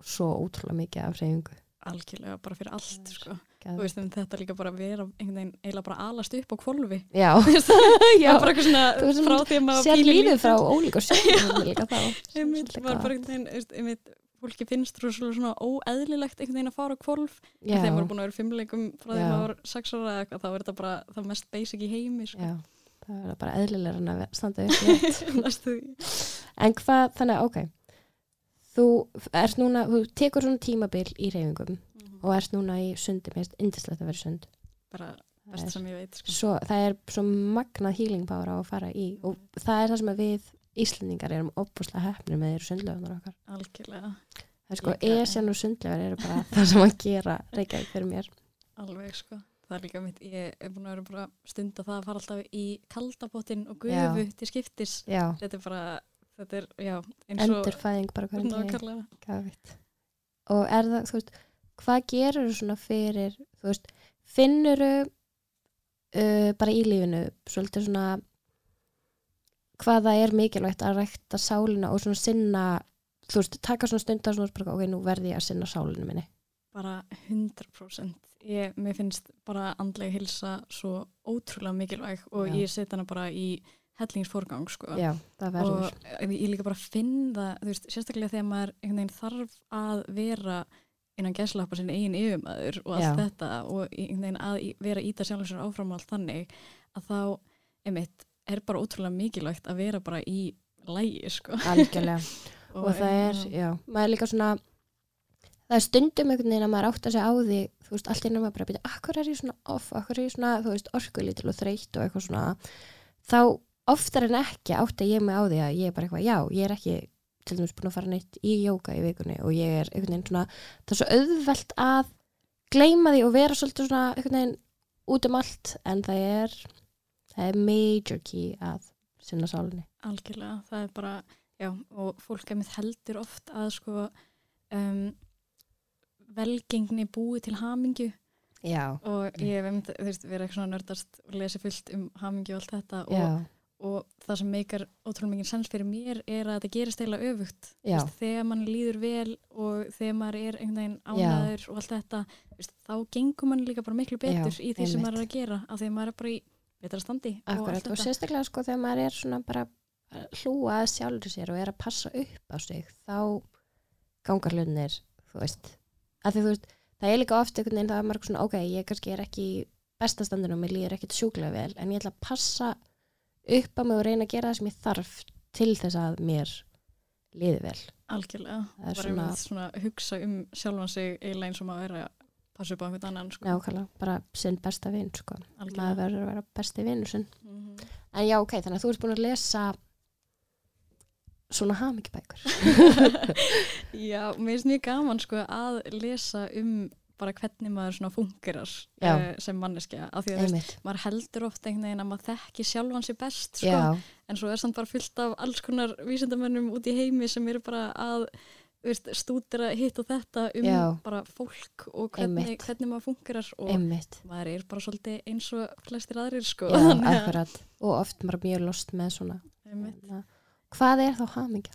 Speaker 2: svo ótrúlega mikið af reyfingu
Speaker 3: algjörlega bara fyrir allt sko. veist þetta líka bara vera einhvern veginn bara alast upp á kvolfi
Speaker 2: já,
Speaker 3: já, bara eitthvað svona frá því að maður
Speaker 2: sér lífið frá ólíka Svolítið
Speaker 3: maður
Speaker 2: gott.
Speaker 3: bara einhvern veginn fólki finnst þú svona, óeðlilegt einhvern veginn að fara á kvolf
Speaker 2: já,
Speaker 3: þegar maður er búin að vera fimmleikum frá því að maður var sex ára eða eitthvað, þá er þetta bara það mest basic í heimi sko.
Speaker 2: já, það er bara eðlilega en að standa upp en hvað, þannig að ok þú ert núna, þú tekur svona tímabil í reyfingum og ert núna í sundi, mér finnst indislegt að vera sund.
Speaker 3: Bara best
Speaker 2: er-
Speaker 3: sem ég veit sko.
Speaker 2: svo, það er svo magnað healing power á að fara í og það er það sem við Íslendingar erum opuslega hefnir með þeirra sundlöfunar okkar.
Speaker 3: Algjörlega,
Speaker 2: það er sko, esjan og sundlöfur eru bara það sem að gera Reykjavík fyrir mér.
Speaker 3: Alveg sko. Það er líka mitt, ég er búin að vera bara stund að það að fara alltaf í kaldapottin og gufu til skiptis.
Speaker 2: Já,
Speaker 3: þetta er bara, þetta er, já eins og
Speaker 2: endurfæðing bara hvernig. Og er það, þú veist, hvað gerur þú svona fyrir, þú veist, finnur uh, bara í lífinu, svolítið svona, hvað það er mikilvægt að rækta sálina og svona sinna, þú veist, taka svona stund að svona, bara, ok, nú verði ég að sinna sálinu minni.
Speaker 3: bara 100% ég, mér finnst bara andlega hilsa svo ótrúlega mikilvæg og
Speaker 2: Já.
Speaker 3: ég set hana bara í hellingsforgang sko.
Speaker 2: Já, það
Speaker 3: og
Speaker 2: verður.
Speaker 3: ég, ég líka bara finn það þú veist, sérstaklega þegar maður einhvern veginn þarf að vera innan gæslappa sinni eigin yfirmaður og allt
Speaker 2: Já.
Speaker 3: þetta og einhvern veginn að vera íta sjálfum sér áfram og allt þannig að þá, einmitt, er bara ótrúlega mikilvægt að vera bara í lægi sko.
Speaker 2: Algjörlega. og, það er,
Speaker 3: já,
Speaker 2: maður er líka svona, það er stundum einhvern veginn að maður átt að segja á því, þú veist, allt innum maður bara byrja, akkur er ég svona off, akkur er ég svona, þú veist, orkulítil og þreytt og eitthvað svona, þá oftar en ekki átt að ég mig á því að ég er bara eitthvað, já, ég er ekki til dæmis búin að fara neitt í jóka í vikunni og ég er einhvern veginn svona, það er svo auðvelt að gleyma því og vera svolítið svona einhvern veginn út um allt en það er, það er major key að sinna sálinni.
Speaker 3: algjörlega, það er bara já, og fólk með heldur oft að sko um, velgengni búi til hamingju.
Speaker 2: Já,
Speaker 3: og ég hef verið eitthvað svona nördast og lesi fullt um hamingju og allt þetta og,
Speaker 2: já,
Speaker 3: og það sem meikar ótrúlega mikið sens fyrir mér er að þetta gerist eiginlega öfugt. Veist, þegar mann líður vel og þegar maður er einhvern veginn ánæður og allt þetta þú veist, þá gengur mann líka bara miklu betur
Speaker 2: Já,
Speaker 3: í því sem
Speaker 2: einmitt.
Speaker 3: maður er að gera af því að maður er bara í betra standi og
Speaker 2: Akkurat, og,
Speaker 3: þetta.
Speaker 2: sérstaklega sko þegar maður er svona bara að hlúa að sjálfur sér og er að passa upp á sig þá gangar hlutinir, þú veist. Að því þú veist, það er líka oft einhvern veginn það er maður svona, ok, ég kannski er ekki í bestastandinu og mér líður ekkit sjúklega vel en ég ætla að passa upp á mig og reyna að gera það sem ég þarf til þess að mér líði vel
Speaker 3: Algjörlega,
Speaker 2: Það er svona-
Speaker 3: svona... hugsa um sjálfan sig eiginlega eins og maður er að passa upp á einhvern annan sko.
Speaker 2: nákvæmlega, bara sinn besta vinn sko. maður verður að vera besti vinnu sinn
Speaker 3: Mhm.
Speaker 2: en já, ok, þannig að þú ert búin að lesa svona hamingjabækur
Speaker 3: Já, mér finnst mjög gaman sko að lesa um bara hvernig maður svona fungerar uh, sem manneskja af því að veist, maður heldur ofta einhvern veginn að maður þekki sjálfan sér best sko, en svo er samt bara fullt af alls konar vísindamönnum út í heimi sem eru bara að veist, stúdira hitt og þetta um
Speaker 2: Já.
Speaker 3: bara fólk og hvernig, hvernig maður fungerar og
Speaker 2: einmitt
Speaker 3: maður er bara svolítið eins og flestir aðrir sko
Speaker 2: Já, akkurat. Og oft maður mjög lost með svona.
Speaker 3: Einmitt.
Speaker 2: Hérna, Hvað er þá hamingja?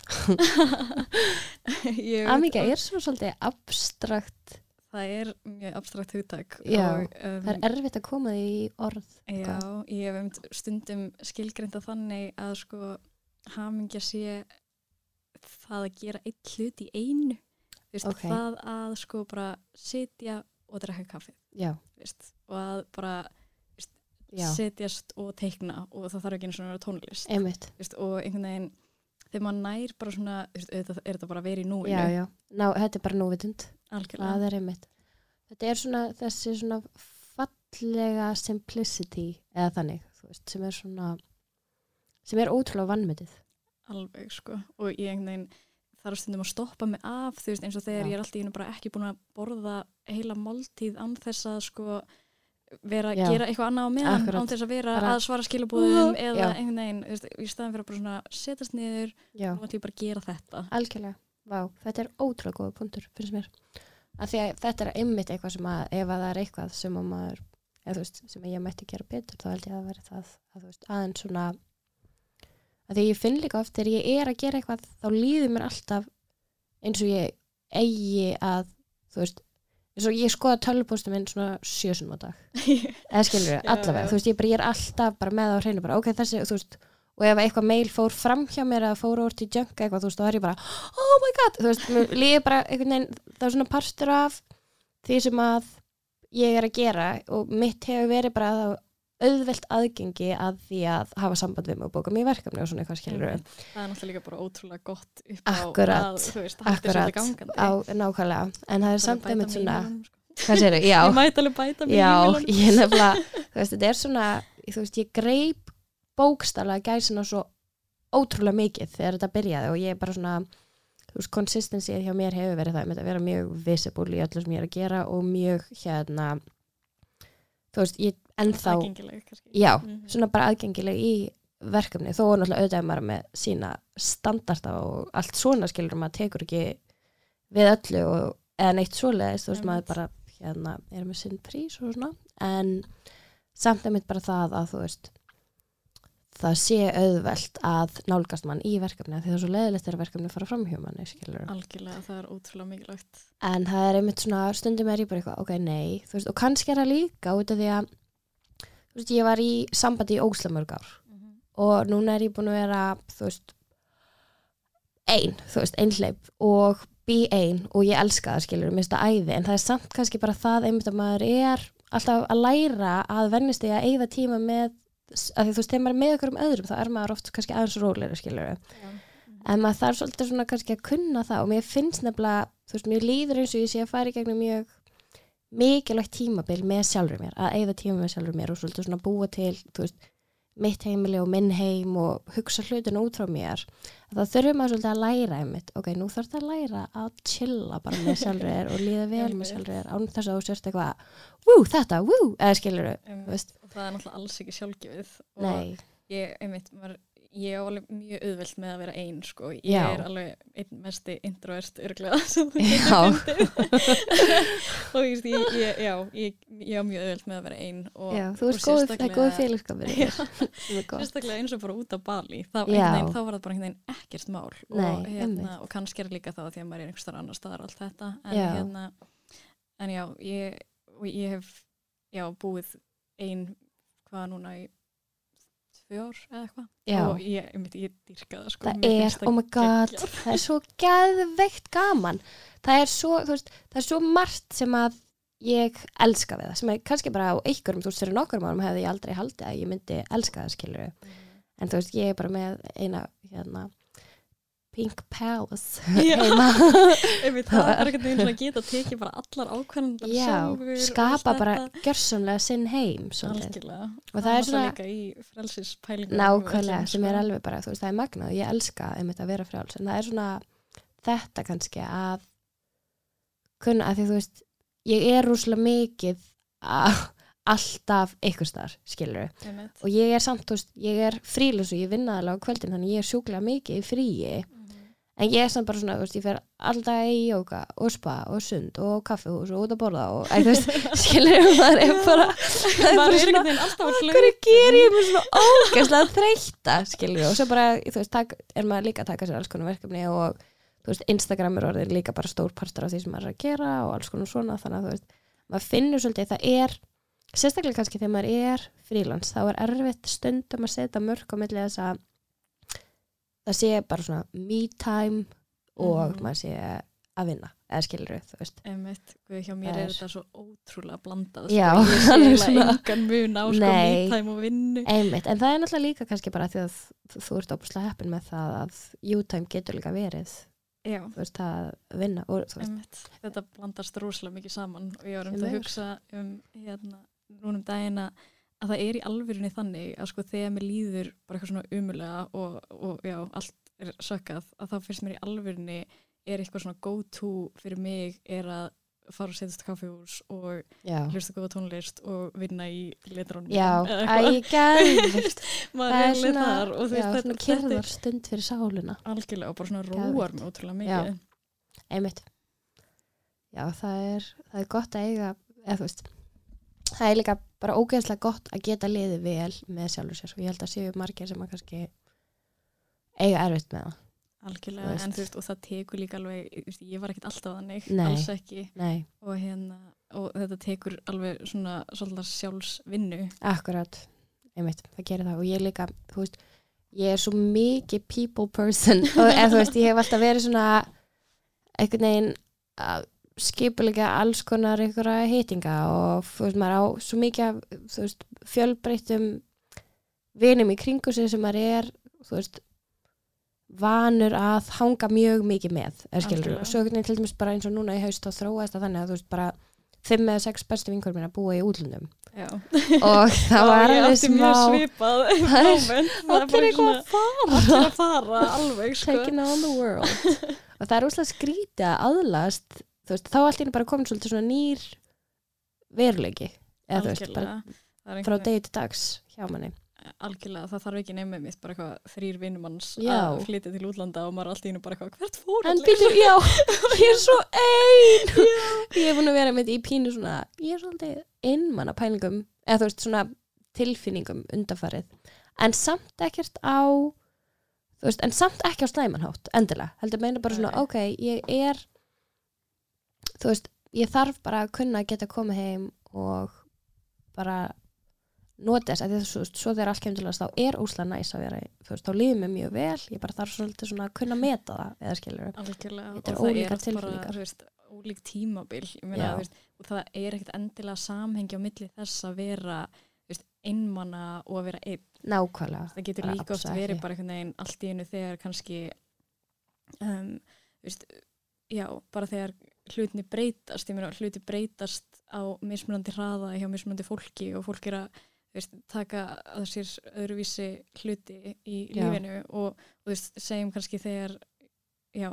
Speaker 2: Hamingja er svo svolítið abstrakt.
Speaker 3: Það er mjög abstrakt hugtak
Speaker 2: Já,
Speaker 3: og, um,
Speaker 2: Það er erfitt að koma því í orð.
Speaker 3: Já, ég hef um stundum skilgreinda þannig að sko hamingja sé það að gera eitt hlut í einu Þú veist,
Speaker 2: Ok.
Speaker 3: það að sko bara sitja og drekka kaffi
Speaker 2: Já,
Speaker 3: veist, og að bara
Speaker 2: já,
Speaker 3: setjast og teikna og það þarf ekki eins og vera tónlist
Speaker 2: einmitt.
Speaker 3: og einhvern veginn þegar maður nær bara svona er þetta bara vera í núinu
Speaker 2: Já, já. Ná, þetta er bara núvitund.
Speaker 3: algjörlega
Speaker 2: Það er einmitt. Þetta er svona þessi svona fallega simplicity eða þannig, þú veist, sem er svona sem er ótrúlega vannmyndið.
Speaker 3: alveg sko og ég einhvern veginn þarf stundum að stoppa mig af þú veist eins og þegar
Speaker 2: Já.
Speaker 3: ég er alltaf í einu bara ekki búin að borða heila máltíð án þess að sko vera að gera eitthvað annað á meðan
Speaker 2: Akkurat.
Speaker 3: án þess að vera
Speaker 2: Bara-
Speaker 3: að svara skilabúðum eða
Speaker 2: Já.
Speaker 3: einhvern veginn þú veist, í staðan fyrir að bara svona setjast niður
Speaker 2: Já.
Speaker 3: og bara að gera þetta
Speaker 2: Algjörlega, vá, þetta er ótrúlega góða punktur fyrir mér. Af því að þetta er einmitt eitthvað sem að ef að það er eitthvað sem að maður, eða þú veist, sem að ég mætti gera betur, þá held ég að veri það að þú veist, aðeins svona að því ég finn líka oft þegar ég er að gera eitthvað þá líður mér alltaf eins og ég eigi að þú veist, eins og ég skoða tölvupóstum minn svona sjösunum á dag eða skilur
Speaker 3: Já,
Speaker 2: allavega,
Speaker 3: já.
Speaker 2: þú veist, ég, bara, ég er alltaf bara með á hreinu, bara ok, þessi, þú veist og ef eitthvað mail fór fram hjá mér eða fór úr til junk eitthvað, þú veist, þá er ég bara oh my god, þú veist, líður bara einhvern veginn, það er svona partur af því sem að ég er að gera og mitt hefur verið bara að auðvelt aðgengi að því að hafa samband við mig og bóka mér verkefni og svona eitthvað skilur við
Speaker 3: Einmitt. það er náttúrulega bara ótrúlega gott upp á
Speaker 2: Akkurat,
Speaker 3: að þú veist, halda þessu
Speaker 2: akkurat,
Speaker 3: gangandi.
Speaker 2: Á, nákvæmlega. En það er samt
Speaker 3: mig í
Speaker 2: svona
Speaker 3: sko.
Speaker 2: hvað sér já,
Speaker 3: ég mæti alveg bæta mig í
Speaker 2: Já, ég nefnilega, þú veist, þetta er svona, þú veist, ég greip bókstaflega gæsina svo ótrúlega mikið þegar þetta byrjaði og ég er bara svona, þú veist, consistency hjá mér hefur verið það, með að vera mjög visible í öllu sem ég er að gera og mjög, hérna, þú veist, ég
Speaker 3: aðgengileg kannski.
Speaker 2: Já,
Speaker 3: Mhm.
Speaker 2: svona bara aðgengileg í verkefni, þó er náttúrulega auðvitað maður með sína standarda og allt svona skilur maður tekur ekki við öllu og, eða neitt svoleiðis, þú veist maður bara hérna, er með sinn prís og svona. En samt mitt bara það að þú veist það sé auðvelt að nálgast mann í verkefni því það er svo leiðilegt þegar verkefni fara fram hjá manni
Speaker 3: algjörlega, það er ótrúlega mikilvægt.
Speaker 2: En það er einmitt svona stundum er ég bara eitthvað, ok, nei, þú veist, og kannski er það líka út af því að veist, ég var í sambandi í óslamörg ár. Og núna er ég búin að vera þú veist ein, þú veist, einhleip og bí ein og ég elska það skilur mér finnst það æði, en það er samt kannski bara það einmitt að maður er alltaf að læra að vennist því að eigða tíma með að því þú er með ykkur um öðrum þá er maður oft kannski aðeins rólega skilur
Speaker 3: já.
Speaker 2: en maður þarf svolítið svona kannski að kunna það og mér finnst nefnilega, þú veist, mér líður eins og ég sé að fara í gegnum mjög mikilvægt tímabil með sjálfur mér að eigða tíma með sjálfur mér og svolítið svona búa til veist, mitt heimili og minn heim og hugsa hlutinu út frá mér að það þurfum maður svolítið að læra einmitt ok, nú þarf það að læra að chilla bara með sjálfur þér og líða vel með sjálfur þér án þess að þú sérst eitthvað wú, þetta, wú, eða skilur
Speaker 3: Um,
Speaker 2: veist,
Speaker 3: og það er náttúrulega alls ekki sjálfgefið. Og
Speaker 2: nei,
Speaker 3: ég, einmitt, maður, ég er alveg mjög auðvelt með að vera einn sko. ég
Speaker 2: Já.
Speaker 3: er alveg einn mesti introvert örglega og ég, ég, ég, já, ég, ég er mjög auðvelt með að vera einn og,
Speaker 2: já, þú veist góð, það er góð félagskapur
Speaker 3: sérstaklega eins og bara út á Bali þá, veginn, þá var það bara einhvern veginn ekkert mál
Speaker 2: Nei,
Speaker 3: og, hérna,
Speaker 2: einmitt.
Speaker 3: og kannski er líka þá því að maður er einhvers staðar annar staðar allt þetta en,
Speaker 2: Já.
Speaker 3: hérna, en já, ég, hef búið ein hvað núna í tvö ár eða eitthvað. Og ég, ég dyrka það sko,
Speaker 2: það er, oh my god
Speaker 3: geggjað.
Speaker 2: það er svo geðveikt gaman. Það er svo, þú veist, það er svo margt sem að ég elska við það sem er kannski bara á einhverjum, þú veist, fyrir nokkur árum hefði ég aldrei haldið að ég myndi elska það skilur en þú veist, ég er bara með eina hérna Pink Palace. Heima.
Speaker 3: Einmitt,
Speaker 2: Það
Speaker 3: það er einhvern veginn að geta tekið bara allar ákvæmdar
Speaker 2: já,
Speaker 3: sjálfur
Speaker 2: skapa bara
Speaker 3: þetta.
Speaker 2: gjörsamlega sinn heim
Speaker 3: algjörlega.
Speaker 2: Og það er svona
Speaker 3: líka í frelsispælingum
Speaker 2: nákvæmlega sem er alveg bara, þú veist, það er magnað og ég elska einmitt að vera frjáls, en það er svona þetta kannski að kunna, að því þú veist ég er rúslega mikið að alltaf einhvers þar, skilur og ég er samt, þú veist, ég er frílus og ég vinna alveg á kvöldin, þannig ég er sjúklega mikið í fríi. En ég er samt bara svona, veist, ég fer alltaf í jóka og spa og sund og kaffihús og út að borða og, veist, skilur maður er bara, það er
Speaker 3: maður er
Speaker 2: svona hverju ger ég mér svona ógæslega þreytta skilur og svo bara, þú veist, tak, er maður líka að taka sér alls konar verkefni og þú veist, Instagram er orðin líka bara stór partur af því sem maður er að gera og alls konar svona þannig að þú veist, maður finnur svolítið það er, sérstaklega kannski þegar maður er frílans, þá er erfitt stundum að setja mörg á milli þess að það sé bara svona me time og
Speaker 3: Mhm.
Speaker 2: maður sé að vinna eða skilur þú veist
Speaker 3: Einmitt, guð, hjá mér er
Speaker 2: er-
Speaker 3: þetta svo ótrúlega blandað
Speaker 2: Já,
Speaker 3: sko. ég sé
Speaker 2: er
Speaker 3: eiginlega
Speaker 2: svona-
Speaker 3: engan mun á sko,
Speaker 2: Nei.
Speaker 3: me-time og vinnu
Speaker 2: Einmitt, en það er náttúrulega líka kannski bara því að þú, ert óbúslega heppin með það að U-time getur líka verið
Speaker 3: Já,
Speaker 2: þú veist að vinna og
Speaker 3: einmitt. þetta blandast rosalega mikið saman og ég var um
Speaker 2: Sem
Speaker 3: að hugsa um hérna, núna um daginn að að það er í alvörunni þannig að sko þegar mér líður bara eitthvað svona umulega og, og já, allt er sökkað að þá fyrst mér í alvörunni er eitthvað svona go to fyrir mig er að fara og setjast kaffihús og
Speaker 2: já,
Speaker 3: hlusta góða tónlist og vinna í letrónum
Speaker 2: já, æ, gæðvikt
Speaker 3: maður
Speaker 2: það
Speaker 3: er þar og þú
Speaker 2: já,
Speaker 3: veist þetta,
Speaker 2: kyrðar stund fyrir sáluna
Speaker 3: algjörlega og bara svona róar mig ótrúlega mikið.
Speaker 2: Einmitt. Já, það er, það er gott að eiga eða þú veist það er líka bara ógeðslega gott að geta liðið vel með sjálfur sér og ég held að séu margir sem að kannski eiga erfitt með það.
Speaker 3: Algjörlega,
Speaker 2: Þú
Speaker 3: en þú veist og það tekur líka alveg, veist, ég var ekkert alltaf þannig
Speaker 2: Nei.
Speaker 3: alls ekki.
Speaker 2: Nei,
Speaker 3: og hérna og þetta tekur alveg svona svolítið sjálfsvinnu.
Speaker 2: Akkurat. Einmitt, það gerir það. Og ég líka, þú veist ég er svo mikið people person. Og eða, þú veist, ég hef alltaf verið svona einhvern veginn að skipulega alls konar einhverja heitinga og þú veist, maður á svo mikið af, þú veist, fjölbreyttum vinum í kringu sig sem maður er, þú veist vanur að hanga mjög mikið með, er skilur, og svo veginn til dæmis bara eins og núna í haust þá þróast það þannig að þú veist bara fimm eða sex bestu vinkur mín að búa í útlundum
Speaker 3: já.
Speaker 2: og það var alveg smá
Speaker 3: svipað
Speaker 2: Það er- allir eitthvað að fara.
Speaker 3: allir að fara alveg sko.
Speaker 2: taking on the world. Og það er úslega skrítið að aðlast veist, þá allt í einu bara komin svolítið svona nýr veruleiki eða þú veist, bara frá degi til dags hjá manni.
Speaker 3: Algjörlega, það þarf ekki nefnir mitt bara eitthvað þrýr vinnumanns að flytja til útlanda og maður er alltaf innu bara eitthvað hvert fór
Speaker 2: En
Speaker 3: allir?"
Speaker 2: býtur, já, ég er svo ein. Ég er búin að vera með í pínu svona Ég er svolítið einmanna pælingum eða þú veist svona tilfinningum undarfarið En samt ekkert á þú veist, en samt ekki á slæmanhátt endilega, heldur meina bara svona
Speaker 3: Nei.
Speaker 2: ok, ég er þú veist, ég þarf bara að kunna að geta komið heim og bara nota þess að því að svo, svo þegar allt kemur til þess þá er óslega næs að vera, þú veist, þá líður mér mjög vel ég bara þarf svolítið svona að kunna meta það eða skilur Þetta er ólíkar tilfinningar.
Speaker 3: ólík tímabil ég meina, veist, og það er ekkert endilega samhengi á milli þess að vera einmanna og að vera einn.
Speaker 2: Nákvæmlega
Speaker 3: það getur líka oft verið bara einhvern veginn allt í einu þegar kannski um, veist, já, bara þegar hlutinni breytast, ég meina hluti breytast á mismunandi hraða hjá mismunandi fólki og fólk er að veist, taka að sér öðruvísi hluti í
Speaker 2: Já.
Speaker 3: lífinu og, og veist, segjum kannski þegar já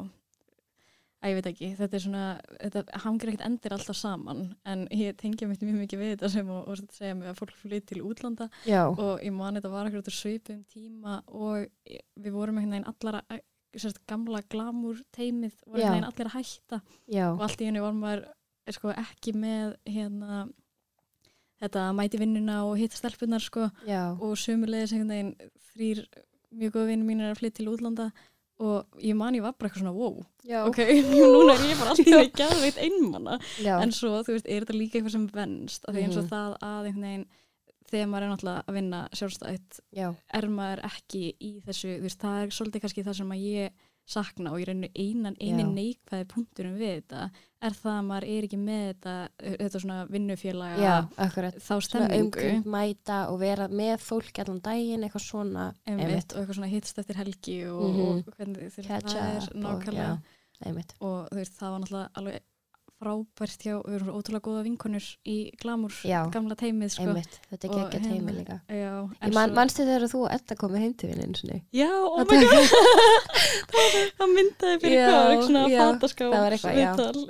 Speaker 3: að ég veit ekki, þetta er svona þetta hangir ekkert endir alltaf saman en ég tengja mitt mjög mikið við þetta sem og, og segja mig að fólk flytt til útlanda
Speaker 2: já,
Speaker 3: og ég man þetta var eitthvað svipum tíma og við vorum einhvern veginn allar að sérst, gamla glamúr teimið einhvern veginn allir að hætta.
Speaker 2: Já,
Speaker 3: og allt í henni var maður eh, sko, ekki með hérna þetta mæti vinnuna og hitta stelpunar sko,
Speaker 2: já.
Speaker 3: Og sömulegis þrýr mjög góða vinnur mínir að flytta til útlanda. Og ég man ég var bara eitthvað svona wow,
Speaker 2: já,
Speaker 3: ok, núna er ég bara alltaf í gæðveit einmanna en svo, þú veist, er þetta líka eitthvað sem venst af því eins og
Speaker 2: Mhm.
Speaker 3: það að einhvern veginn þegar maður er náttúrulega að vinna sjálfstætt
Speaker 2: já,
Speaker 3: er maður ekki í þessu, veist, það er svolítið kannski það sem að ég sakna og ég reynir einan, einin neikvæði punkturum við þetta er það að maður er ekki með þetta, þetta svona vinnufélaga
Speaker 2: já,
Speaker 3: þá
Speaker 2: umkring mæta og vera með fólk allan daginn, eitthvað svona
Speaker 3: einmitt, og eitthvað svona hittst eftir helgi og,
Speaker 2: Mhm.
Speaker 3: og hvernig það er nákvæmlega og veist, það var náttúrulega alveg frábært hjá, við erum ótrúlega góða vinkonur í glamúr,
Speaker 2: Já.
Speaker 3: gamla teimið sko.
Speaker 2: einmitt, þetta er geggja teimi
Speaker 3: hérna-
Speaker 2: líka.
Speaker 3: Já,
Speaker 2: Ég man, manstu þegar þú og Edda komið heim til vinnin
Speaker 3: Já, oh my god. Það, myndaði fyrir
Speaker 2: Já,
Speaker 3: hvað svona
Speaker 2: já,
Speaker 3: fataskáp
Speaker 2: það var eitthvað,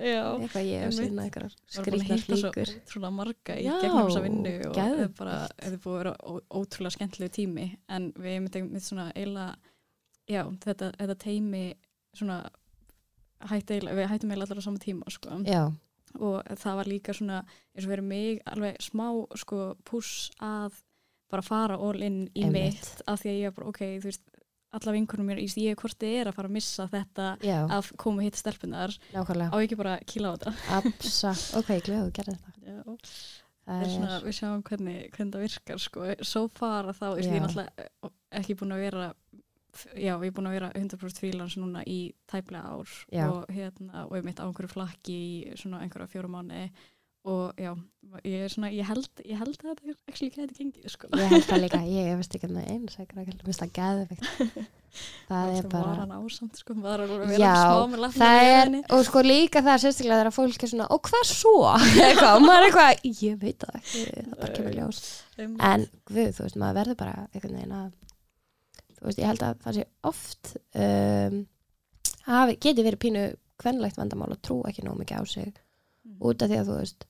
Speaker 2: já. eitthvað ég
Speaker 3: Einmitt.
Speaker 2: síðan eitthvað
Speaker 3: að svo
Speaker 2: flíkur
Speaker 3: ótrúlega marga í gegnum þessa vinnu og það er bara, þetta er búið að vera ótrúlega skemmtilegu tími. En við myndum svona eiginlega, já, þetta, þetta teimi svona hætti við hættum eiginlega allar á sama tíma sko. og það var líka svona eins og verið mig alveg smá sko puss að bara fara all in í
Speaker 2: Einmitt.
Speaker 3: mitt af því að ég bara, ok, þú veist alla vinkunum mér, ég er hvort þið er að fara að missa þetta
Speaker 2: já,
Speaker 3: að koma hitt stelpunar á ekki bara að kýla á þetta
Speaker 2: Absa, ok, glöðu, gerði þetta. Það
Speaker 3: er svona, við sjáum hvernig, hvernig það virkar sko. so far að þá, ég er náttúrulega eh, ekki búin að vera já, ég er búin að vera 100% frílans núna í tæplega ár
Speaker 2: Já.
Speaker 3: og hérna, og ég mitt á einhverju flakki í svona einhverja fjórum mánu og já, ég er svona, ég held ég held að þetta ekki geti gengið sko.
Speaker 2: Ég held það líka, ég veist ekki með einu sækra, ég finnst það geðvikt Það er
Speaker 3: var
Speaker 2: bara
Speaker 3: hann ásamt sko, var hann að vera smá með
Speaker 2: það
Speaker 3: í
Speaker 2: er, og sko líka það er sérstaklega þegar fólk er svona, og hvað svo? eitthvað, og maður er eitthvað, ég veit það ekki það bara kemur ljós, en guð, þú veist, maður verður bara einhvern veginn að veist, ég held að það sé oft um, hafi, geti verið pínu kvenlegt vandamál að trú ekki nóg mikið á sig
Speaker 3: Mhm.
Speaker 2: út af því að þú veist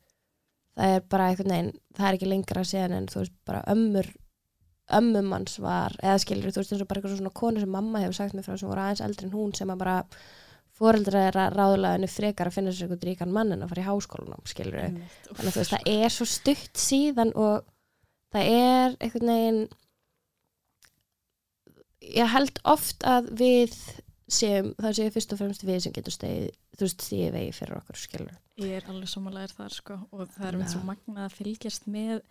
Speaker 2: það er bara einhvern veginn, það er ekki lengra síðan en þú veist, bara ömmur ömmum hans var, eða skilur þú veist eins og bara eitthvað svona konu sem mamma hefur sagt mér frá sem voru aðeins eldri en hún sem að bara foreldra er að ráðlega henni frekar að finna sér einhvern ríkan mann en að fara í háskólanum skilur.
Speaker 3: Úff,
Speaker 2: þannig að þú veist, það er svo stutt síðan og það er einhvern veginn ég held oft að við séum, það séu fyrst og fremst við sem getur stegið, þú veist, stíði vegi fyrir okkur skilur
Speaker 3: Ég er alveg samanlegar þar sko og það er
Speaker 2: Já.
Speaker 3: svo magnað að fylgjast með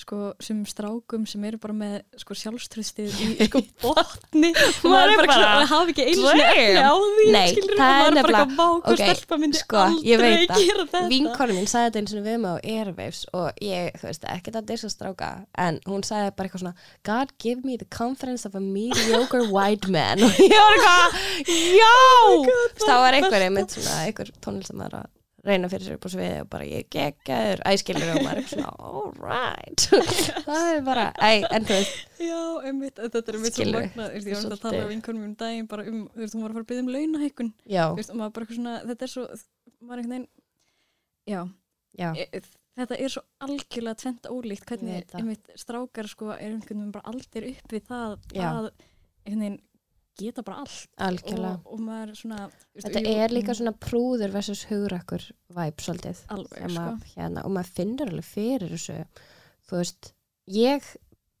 Speaker 3: sko sem strákum sem eru bara með sko sjálfströðstið í sko botni maður er bara, að hafa ekki einu
Speaker 2: Damn.
Speaker 3: efni á því
Speaker 2: Nei,
Speaker 3: skilurðu,
Speaker 2: það er
Speaker 3: er
Speaker 2: nefnilega-
Speaker 3: eitthvað vá hvað
Speaker 2: ok,
Speaker 3: stelpa myndi
Speaker 2: sko, ég veit það.
Speaker 3: þetta
Speaker 2: vinkonu mín sagði þetta eins og við mig á Airwaves og ég, þú veist, ekkert að dyrsa stráka en hún sagði bara eitthvað svona God give me the confidence of a mediocre white man og ég var eitthvað já, veist, það var einhver einmitt svona, einhver tónlistamæður að reyna fyrir sér upp á sviði og bara ég geggaður æskilur og maður er svona alright. Það er bara, æ, en þú veist
Speaker 3: Já, einmitt, þetta er einmitt svo veist, ég var einmitt að tala um vinkonum minn um daginn bara um, þú veist, hún var að fara að byggja um launahækkun. Og maður bara svona, þetta er svo maður er einhvern veginn já,
Speaker 2: já,
Speaker 3: e- þetta er svo algjörlega tvent ólíkt hvernig einmitt strákar sko er einhvern veginn bara aldrei upp við það
Speaker 2: Já.
Speaker 3: að einhvern veginn geta bara allt. Og, og maður er svona veist,
Speaker 2: Þetta
Speaker 3: jú,
Speaker 2: er líka
Speaker 3: mm,
Speaker 2: svona prúður versus hugrakkur væp svolítið.
Speaker 3: Alveg
Speaker 2: sem
Speaker 3: sko.
Speaker 2: hérna, og maður finnur alveg fyrir þessu. Þú veist, ég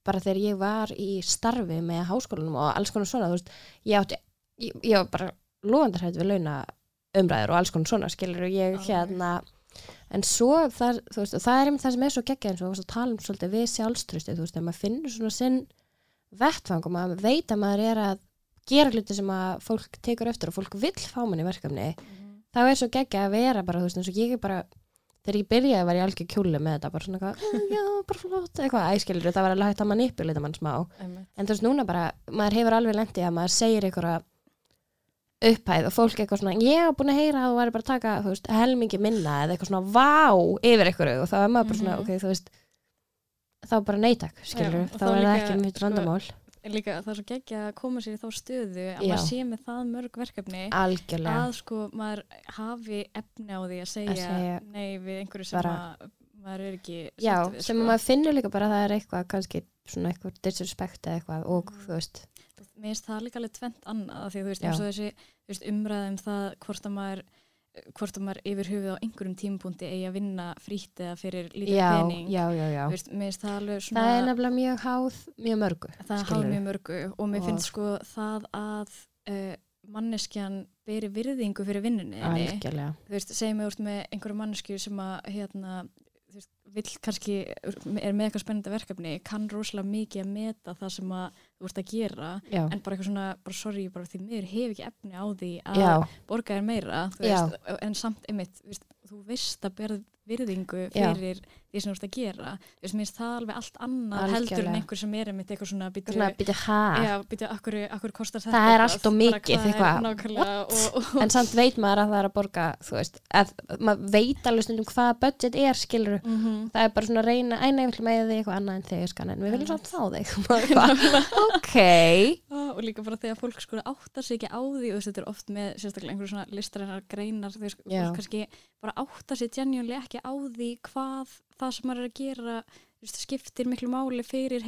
Speaker 2: bara þegar ég var í starfi með háskólanum og alls konar svona veist, ég átti, ég, ég var bara lofandarhætt við launa umræður og alls konar svona skilur og ég
Speaker 3: Alveg.
Speaker 2: hérna en svo það, þú veist, og það er einmitt það sem er svo geggjað eins og að tala um svolítið við sjálfströsti þú veist, þegar maður finnur svona sinn vettfang og maður veit að maður er að gera hluti sem að fólk tekur eftir og fólk vill fá manni verkefni
Speaker 3: Mhm.
Speaker 2: þá er svo geggja að vera bara, þú veist, eins og ég er bara þegar ég byrjaði var ég algjör kjúli með þetta bara svona eitthvað, "Mm, já, bara flott eitthvað æskilur, það var alveg hægt að manipulita mann smá
Speaker 3: Einmitt.
Speaker 2: en þú veist, núna bara, maður hefur alveg lendið að maður segir einhverja upphæð og fólk eitthvað svona, ég hef búin að heyra að þú væri bara að taka, þú veist, helmingi minna eða eitthvað svona, vá, yfir einhverju og þá er maður bara svona,
Speaker 3: Mhm.
Speaker 2: ok, þú veist þá bara neytak, skilur
Speaker 3: Já, og
Speaker 2: þá er það ekki mitt
Speaker 3: sko,
Speaker 2: vandamál
Speaker 3: líka það er svo geggja að koma sér í þá stöðu að
Speaker 2: Já.
Speaker 3: maður sé með það mörg verkefni
Speaker 2: algjörlega,
Speaker 3: að sko maður hafi efni á því að segja,
Speaker 2: segja
Speaker 3: nei við einhverju sem
Speaker 2: bara-
Speaker 3: að maður er ekki
Speaker 2: já,
Speaker 3: sáttur við,
Speaker 2: sem
Speaker 3: sko.
Speaker 2: maður finnur líka bara að það er eitthvað, kannski svona eitthvað disrespect eða eitthvað og
Speaker 3: Mhm.
Speaker 2: þú veist,
Speaker 3: mér finnst það líka alveg tvent annað af því að þú veist,
Speaker 2: Já.
Speaker 3: eins og þessi þú veist, umræðum það hvort að maður hvort að maður yfir höfuð á einhverjum tímapunkti eigi að vinna frítt eða fyrir lítið pening.
Speaker 2: já, já, já.
Speaker 3: Veist, það
Speaker 2: það er nefnilega mjög háð mjög mörgu
Speaker 3: það er háð mjög mörgu og mér
Speaker 2: Og-
Speaker 3: finnst sko það að uh, manneskjan beri virðingu fyrir veist, segjum við úr með einhverju mannesku sem að hérna, vill kannski er með eitthvað spennandi verkefni kann rosalega mikið að meta það sem að þú ert að gera
Speaker 2: já,
Speaker 3: en bara eitthvað svona, bara sorry, bara því miður hef ekki efni á því að
Speaker 2: já,
Speaker 3: borga þér meira veist, en samt einmitt þú, veist, þú veist að berð virðingu
Speaker 2: Já.
Speaker 3: Því sem þú ert að gera. Þú veist, mér finnst það alveg allt annað heldur en
Speaker 2: Algjörlega.
Speaker 3: einhver sem er einmitt eitthvað svona kostar þetta
Speaker 2: Það er allt mikið,
Speaker 3: og, og,
Speaker 2: en samt veit maður að það er að borga þú veist, að maður veit alveg stundum hvað budget er, skilur
Speaker 3: Mhm.
Speaker 2: það er bara svona að reyna, æna, ég vil með því eitthvað annað en þegar skan, en við viljum samt fá þig. Ok.
Speaker 3: Og líka bara þegar fólk sko áttar sig ekki á því og þetta er oft með sérstaklega einhverjum svona listrænar greinar þú veist, kannski bara áttar sig genjúnlega ekki á því hvað það sem maður er að gera þú veist, skiptir miklu máli fyrir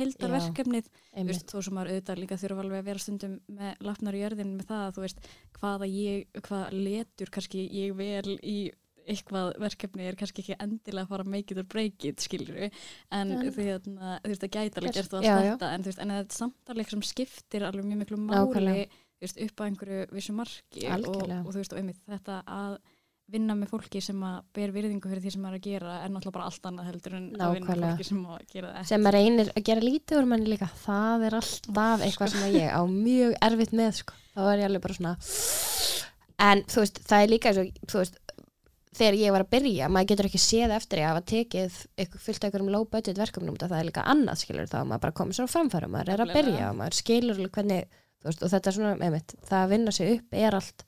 Speaker 3: þú veist, þó sem maður auðvitað líka þurfa alveg að vera stundum með lapnar í jörðin með það þú veist, hvaða ég, hvað letur kannski ég vel í eitthvað verkefni er kannski ekki endilega að fara make it or break it, skilur við en
Speaker 2: En-
Speaker 3: því að þú veist, það gæti alveg gert
Speaker 2: já, já.
Speaker 3: þetta en þú veist, en það er samtalið sem skiptir alveg mjög miklu máli þú veist, upp á einhverju vissu marki og, og þú veist, og einmitt þetta að vinna með fólki sem að ber virðingu fyrir því sem maður er að gera er náttúrulega bara allt annað heldur en að vinna með
Speaker 2: Nákvæmlega.
Speaker 3: fólki sem að gera það ekki
Speaker 2: sem maður reynir að gera lítið úr manni líka það er alltaf eitthvað sem að ég á mjög erfitt með sko. þá er ég alveg bara svona en þú veist, það er líka eins og, þú veist, þegar ég var að byrja maður getur ekki séð eftir ég að hafa tekið eitthvað fullt af einhverjum low budget verkefnum það er líka annað skilur þá, maður bara komið svo framfæra maður er að byrja maður skilur hvernig, þú veist, og þetta er svona, einmitt það að vinna sig upp er allt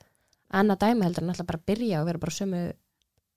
Speaker 2: annað dæmi heldur en alltaf bara byrja og vera bara sömu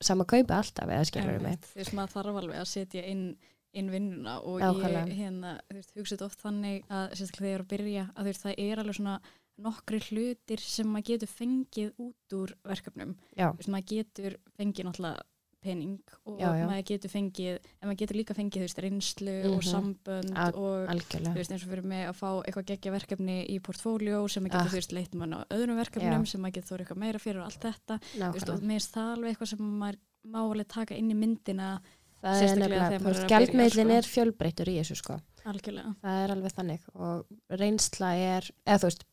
Speaker 2: sama kaupa alltaf eða skilur mig
Speaker 3: Einmitt. þú veist maður þarf alveg að setja inn, inn vinnuna og
Speaker 2: Nákvæmlega.
Speaker 3: ég hérna, þetta oft þannig að sérstaklega þegar ég er að byrja að þú veist, það er alveg svona nokkri hlutir sem maður getur fengið út úr verkefnum þú veist, maður getur fengið náttúrulega pening og
Speaker 2: Já, já.
Speaker 3: maður getur fengið en maður getur líka fengið þú veist, reynslu og
Speaker 2: Mhm.
Speaker 3: sambönd
Speaker 2: Al-
Speaker 3: og
Speaker 2: algjörlega
Speaker 3: þú veist eins og fyrir mig að fá eitthvað geggja verkefni í portfóljó sem maður getur
Speaker 2: Ah.
Speaker 3: þú veist leitt mann á öðrum verkefnum
Speaker 2: Já.
Speaker 3: sem maður getur þóra eitthvað meira fyrir og allt þetta þú veist, og mér finnst það alveg eitthvað sem maður má alveg taka inn í myndina
Speaker 2: það er nefnilega, þú veist,
Speaker 3: er
Speaker 2: gjaldmiðlin
Speaker 3: sko.
Speaker 2: er fjölbreyttur í þessu sko,
Speaker 3: algjörlega
Speaker 2: það er alveg þannig og reynsla er, eða þú veist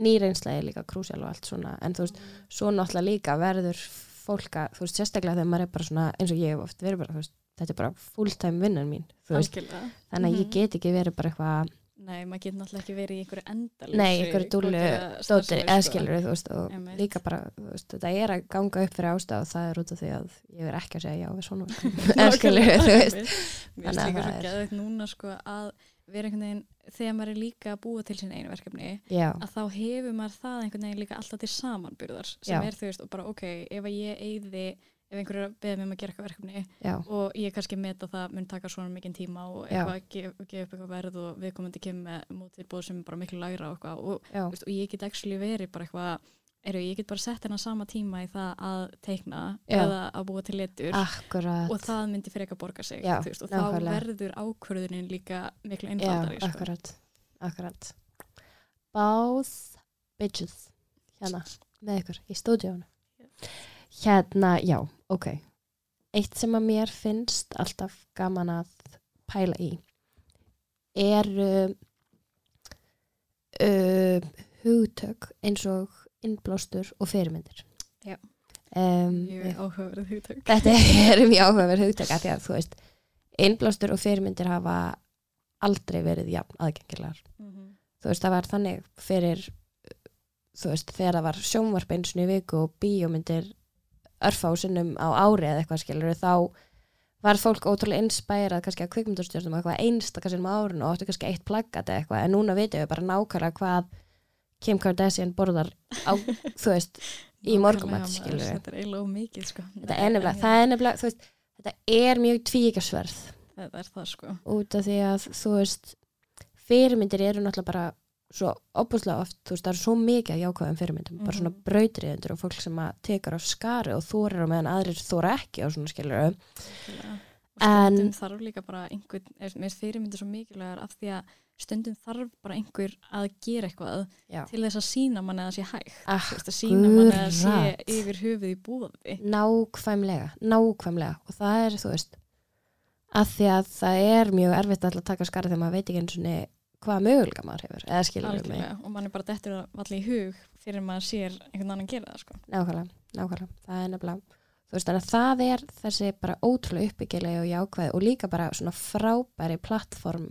Speaker 2: ný reynsla er líka krúsjál og allt svona en þú veist, svo náttúrulega líka verður fólka, þú veist, sérstaklega þegar maður er bara svona eins og ég hef oft verið bara, þú veist þetta er bara fulltime vinnan mín, þú veist.
Speaker 3: Algjörlega.
Speaker 2: Þannig að ég
Speaker 3: Mhm.
Speaker 2: get ekki verið bara eitthvað
Speaker 3: nei, maður getur náttúrulega ekki verið í einhverju endalísu
Speaker 2: nei, einhverju dúlu, stóttir, eða skilur þú veist, og
Speaker 3: Einmitt.
Speaker 2: líka bara, veist, þetta er að ganga upp fyrir ástæð og það er út af því að ég er ekki að segja já við svona. Verkefnum, eða skilur þú veist.
Speaker 3: Mér
Speaker 2: að
Speaker 3: líka svo
Speaker 2: er-
Speaker 3: geðveikt núna sko að vera einhvern veginn þegar maður er líka að búa til sín einu verkefni
Speaker 2: já,
Speaker 3: að þá hefur maður það einhvern veginn líka alltaf til samanbyrðar sem
Speaker 2: Já.
Speaker 3: er þú veist og bara ok, ef að ég eyði ef einhverju er að beða mig um að gera eitthvað verkefni
Speaker 2: já,
Speaker 3: og ég kannski meta það mun taka svona mikinn tíma og eitthvað gef, gef upp eitthvað verð og viðkomandi kemur með mótilbóð sem er bara miklu lægra og eitthvað og, veist, og ég get actually verið bara eitthvað eru, ég get bara sett hennar sama tíma í það að teikna
Speaker 2: Já.
Speaker 3: eða að búa til letur.
Speaker 2: Akkurat.
Speaker 3: Og það myndi að borga sig
Speaker 2: Já,
Speaker 3: veist, og
Speaker 2: nákvæmlega.
Speaker 3: þá verður ákvörðunin líka miklu
Speaker 2: Já,
Speaker 3: einfaldari sko.
Speaker 2: akkurat, akkurat. Both bitches. Hérna, með ykkur í stúdíónu hérna, já, ok. Eitt sem að mér finnst alltaf gaman að pæla í er uh, uh, hugtök eins og innblástur og fyrirmyndir
Speaker 3: Já.
Speaker 2: um,
Speaker 3: mjög áhugaverð hugtök
Speaker 2: þetta er mjög áhugaverð hugtök af því að þú veist innblástur og fyrirmyndir hafa aldrei verið jafn aðgengilegar
Speaker 3: Mhm.
Speaker 2: þú veist það var þannig fyrir þú veist þegar það var sjónvarp í viku og bíómyndir örfásinnum á ári eða eitthvað skilur þá var fólk ótrúlega inspærað kannski að kvikmyndastjórnum eitthvað einstaka sinnum á árinu og áttu kannski eitt plaggat eitthvað en núna vitum við bara nákvæmlega hvað Kim Kardashian borðar á, þú veist, í
Speaker 3: Nákvæmlega,
Speaker 2: skilur við
Speaker 3: þetta er eiginlega of mikið sko.
Speaker 2: þetta er nefnilega, það er nefnilega þú veist, þetta er mjög tvíkjarsverð
Speaker 3: þetta er það sko.
Speaker 2: Út af því að þú veist fyrirmyndir eru náttúrulega bara svo opuslega oft, þú veist, það eru svo mikið af jákvæðum fyrirmyndum, bara svona
Speaker 3: Mhm.
Speaker 2: brautriðendur og fólk sem að tekar á skari og þorir og meðan aðrir þóra ekki og svona skilur
Speaker 3: og
Speaker 2: En-
Speaker 3: þarf líka bara einhver, er, mér fyrirmyndir svo mikilvægar af því að stundum þarf bara einhver að gera eitthvað
Speaker 2: Já.
Speaker 3: til þess að sína manni að það sé hægt.
Speaker 2: Ah,
Speaker 3: veist, að sína manni að það sé yfir höfuð í búði
Speaker 2: nákvæmlega, nákvæmlega. Og það er, þú veist að því að það er mjög erfitt að taka á skari þegar maður veit ekki eins og hvaða möguleika maður hefur, eða skilur við mig
Speaker 3: og mann er bara dettur að valla í hug fyrir maður sér einhvern annan gera það sko.
Speaker 2: nákvæmlega, nákvæmlega, það er nefnilega þú veist, þannig að það er þessi bara ótrúlega uppbyggilega og jákvæð og líka bara svona frábæri plattform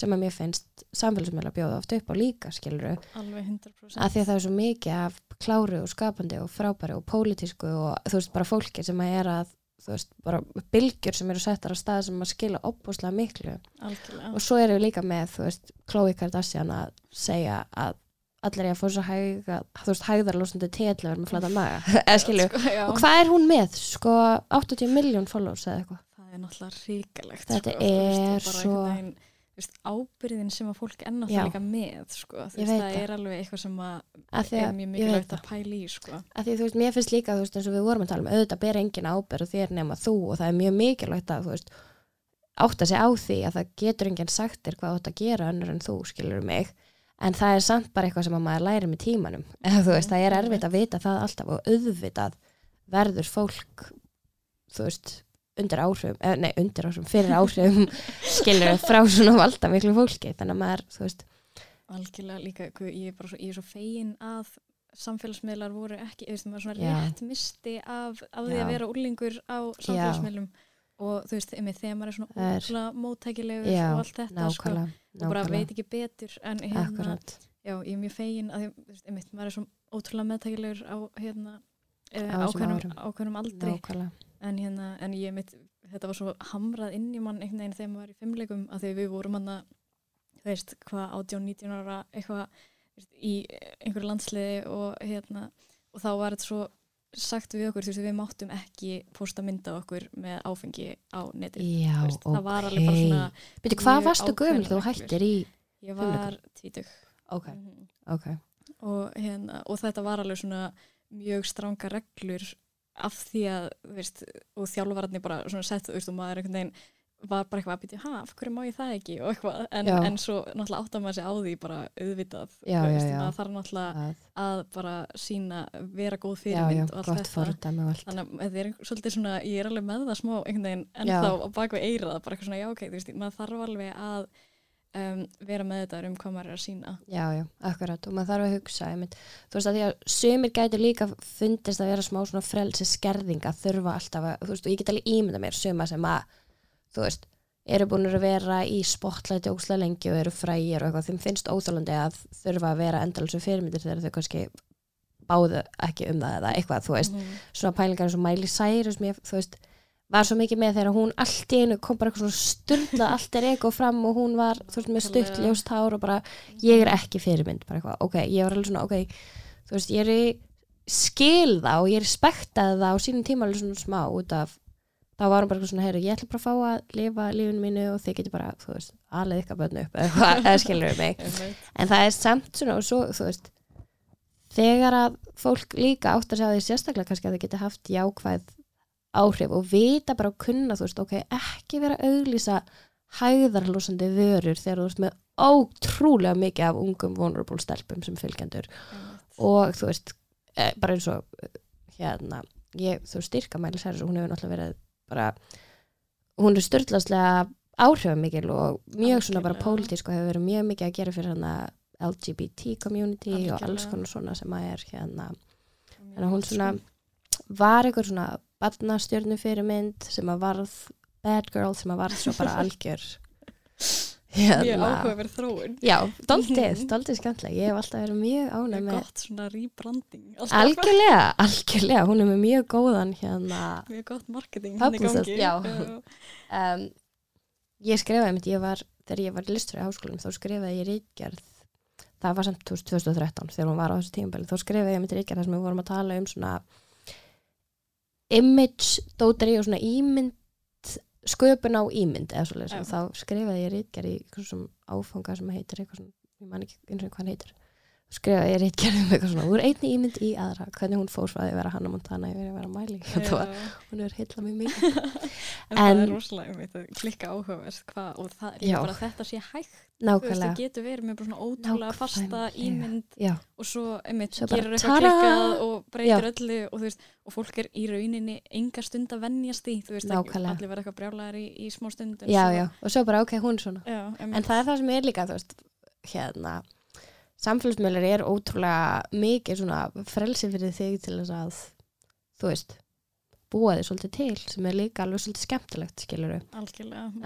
Speaker 2: sem að mér finnst samfélagsmiðla bjóða oft upp á líka, skilur
Speaker 3: alveg 100%
Speaker 2: að því að það er svo mikið af kláru og skapandi og frábæri og pólitísku og þú veist, bara fólki sem að er að þú veist, bara bylgjur sem eru settar á stað sem að skila opbúslega miklu.
Speaker 3: Algjörlega.
Speaker 2: Og svo erum við líka með, þú veist, Khloe Kardashian að segja að allir er að fóra svo hæga, þú veist, hægðarlósandi tétlegar með flata maga, eða skilju.
Speaker 3: Sko,
Speaker 2: og hvað er hún með, sko 80 miljón followers eða eitthvað.
Speaker 3: Það er náttúrulega ríkalegt
Speaker 2: Þetta
Speaker 3: sko,
Speaker 2: er svo-
Speaker 3: þú veist, ábyrðin sem að fólk
Speaker 2: Já.
Speaker 3: náttúrulega líka með sko. Veist, það
Speaker 2: það.
Speaker 3: er alveg eitthvað sem að er mjög mikilvægt
Speaker 2: það
Speaker 3: að pæla í sko.
Speaker 2: því veist, mér finnst líka, veist, eins og við vorum að tala um auðvitað ber engin ábyrð og þér nema þú og það er mjög mikilvægt að, átta sig á því að það getur enginn sagt þér hvað átt að gera önnur en þú, skilur mig en það er samt bara eitthvað sem að maður læri með tímanum, veist, það er erfitt að vita það alltaf og auðvitað verður fólk þú veist, undir áhrifum eða, nei, undir áhrifum, fyrir áhrifum skilur frá svona valda miklu fólki. Þannig að maður, þú veist,
Speaker 3: algjörlega líka, ég er bara svo, ég er svo fegin að samfélagsmiðlar voru ekki, ég veist, maður svona
Speaker 2: Já.
Speaker 3: rétt misti af, af því
Speaker 2: Já.
Speaker 3: að vera úrlingur á samfélagsmiðlum. Og þú veist, einmitt, þegar maður er svona
Speaker 2: er-
Speaker 3: úrlega móttækilegur
Speaker 2: Já,
Speaker 3: og allt þetta sko,
Speaker 2: nákvæmlega
Speaker 3: og bara
Speaker 2: nákvæmlega,
Speaker 3: veit ekki betur en hérna,
Speaker 2: akkurat.
Speaker 3: já, ég er mjög fegin að því, þú veist, einmitt, maður er svo ótrúlega meðtækilegur á hérna
Speaker 2: Á
Speaker 3: uh,
Speaker 2: þessum
Speaker 3: ákveðnum,
Speaker 2: árum.
Speaker 3: ákveðnum aldri.
Speaker 2: Nákvæmlega,
Speaker 3: en hérna, en ég mitt þetta var svo hamrað inn í mann einhvern veginn þegar maður var í fimmleikum að því við vorum hann að þú veist, hvað 18-19 ára eitthvað í einhverju landsliði og hérna og þá var þetta svo sagt við okkur þú veist, við máttum ekki posta mynda okkur með áfengi á neti
Speaker 2: já,
Speaker 3: veist,
Speaker 2: ok
Speaker 3: það var alveg bara svona
Speaker 2: Byrju, hvað varstu gömul? þú hættir í
Speaker 3: ég var tvítug.
Speaker 2: Ok,
Speaker 3: Mhm.
Speaker 2: ok,
Speaker 3: og, hérna, og þetta var alveg svona mjög stranga reglur af því að, þú veist, og þjálfararnir bara svona sett, þú veist, og maður einhvern veginn var bara eitthvað að byrja, ha, af hverju má ég það ekki og eitthvað, en,
Speaker 2: Já.
Speaker 3: en svo náttúrulega áttar maður sig á því bara auðvitað
Speaker 2: Já, já, já.
Speaker 3: maður þarf náttúrulega
Speaker 2: að,
Speaker 3: að bara sína, vera góð
Speaker 2: já, já,
Speaker 3: fyrirmynd og allt þetta
Speaker 2: allt
Speaker 3: þannig að þetta er svolítið svona, ég er alveg með það smá einhvern veginn, en
Speaker 2: Já.
Speaker 3: þá á bakveg eirað bara eitthvað svona, já ok, þú veist, maður þarf alveg að um, vera með þetta um hvað maður er að sína
Speaker 2: já, já, akkurat, og maður þarf að hugsa einmitt, þú veist að því að sumir gæti líka fundist að vera smá svona frelsi skerðing að þurfa alltaf að, þú veist, og ég get alveg ímynda mér suma sem að, þú veist eru búin að vera í spotlighti ókslega lengi og eru frægir og eitthvað, þeim finnst óþálandi að þurfa að vera endalsu fyrirmyndir þegar þau kannski báðu ekki um það eða eitthvað, þú veist.
Speaker 3: Mhm.
Speaker 2: svona pælingar eins og Cyrus mér, þú veist, var svo mikið með þegar hún allt í einu kom bara eitthvað svona stundla allt er ego fram og hún var þú veist, með stutt ljóst hár og bara ég er ekki fyrirmynd, bara eitthvað, ok, ég var alveg svona ok, þú veist, ég er í skil það og ég respektaði það á sínum tíma alveg svona smá út af þá var hún bara svona, heyru, ég ætla bara að fá að lifa lífinu mínu og þið getur bara, þú veist alveg ykkar bönnu upp, eða eða skilur mig
Speaker 3: Einmitt.
Speaker 2: en það er samt svona og svo, þú veist þegar að fólk líka átt að segja því sérstaklega kannski að það geti haft jákvæð áhrif og vita bara að kunna þú veist, ok, ekki vera auglýsa hæðarlúsandi vörur þegar þú veist með ótrúlega mikið af ungum vulnerable stelpum sem fylgjendur. Og þú veist, eh, bara eins og eh, hérna, ég, þú styrka mæli sér hún hefur náttúrulega verið bara hún er störtlaslega áhrifamikil og mjög svona bara pólitísk og hefur verið mjög mikið að gera fyrir hana LGBT community og
Speaker 3: Algjörlega.
Speaker 2: alls konar svona sem að er hérna að hún svona var einhver svona barnastjörnu fyrirmynd sem að varð bad girl sem að varð svo bara algjör.
Speaker 3: Mjög
Speaker 2: hérna.
Speaker 3: áhugaverð þróun.
Speaker 2: Já, doldið, doldið skemmtileg. Ég hef alltaf verið mjög ánæg
Speaker 3: mjög
Speaker 2: með
Speaker 3: gott svona rebranding alltaf.
Speaker 2: algjörlega, algjörlega, hún er með mjög góðan hérna
Speaker 3: mjög gott marketing í
Speaker 2: Publicist, já. um, ég skrifaði mitt, ég var þegar ég var listur í háskólanum þá skrifaði ég reitgerð það var samt 2013 þegar hún var á þessu tímabæli þá skrifaði ég mitt reitgerð þar sem við vorum að tala um svona image dótari og svona ímynd sköpun á ímynd eða og þá skrifaði ég reitgerð í eitthvað svona áfanga sem heitir eitthvað svona, ég man ekki eins og hvað hann heitir þá skrifaði ég reitgerð um eitthvað svona. Úr einni ímynd í aðra, hvernig hún fór því að vera Hannah Montana yfir að vera það var,
Speaker 3: Já.
Speaker 2: hún hefur heillað mér mikið.
Speaker 3: En, það
Speaker 2: En-
Speaker 3: er rosalega um þetta klikka áhugaverð og það er
Speaker 2: Já.
Speaker 3: bara þetta sé hægt.
Speaker 2: Nákvæmlega.
Speaker 3: það getur verið með svona ótrúlega fasta ímynd
Speaker 2: Já,
Speaker 3: og svo, einmitt,
Speaker 2: Svo
Speaker 3: gerir eitthvað klikkað og breytir öllu og, veist, og fólk er í rauninni enga stund að venjast því þú veist, ekki, allir verða eitthvað brjálæðar í, í smá stund
Speaker 2: já, já, og svo bara ok, hún er svona.
Speaker 3: Já
Speaker 2: en það er það sem er líka, þú veist hérna, samfélagsmiðlar er ótrúlega mikið svona frelsi fyrir þig til þess að þú veist, búa þig svolítið til sem er líka alveg svolítið skemmtilegt skilur við,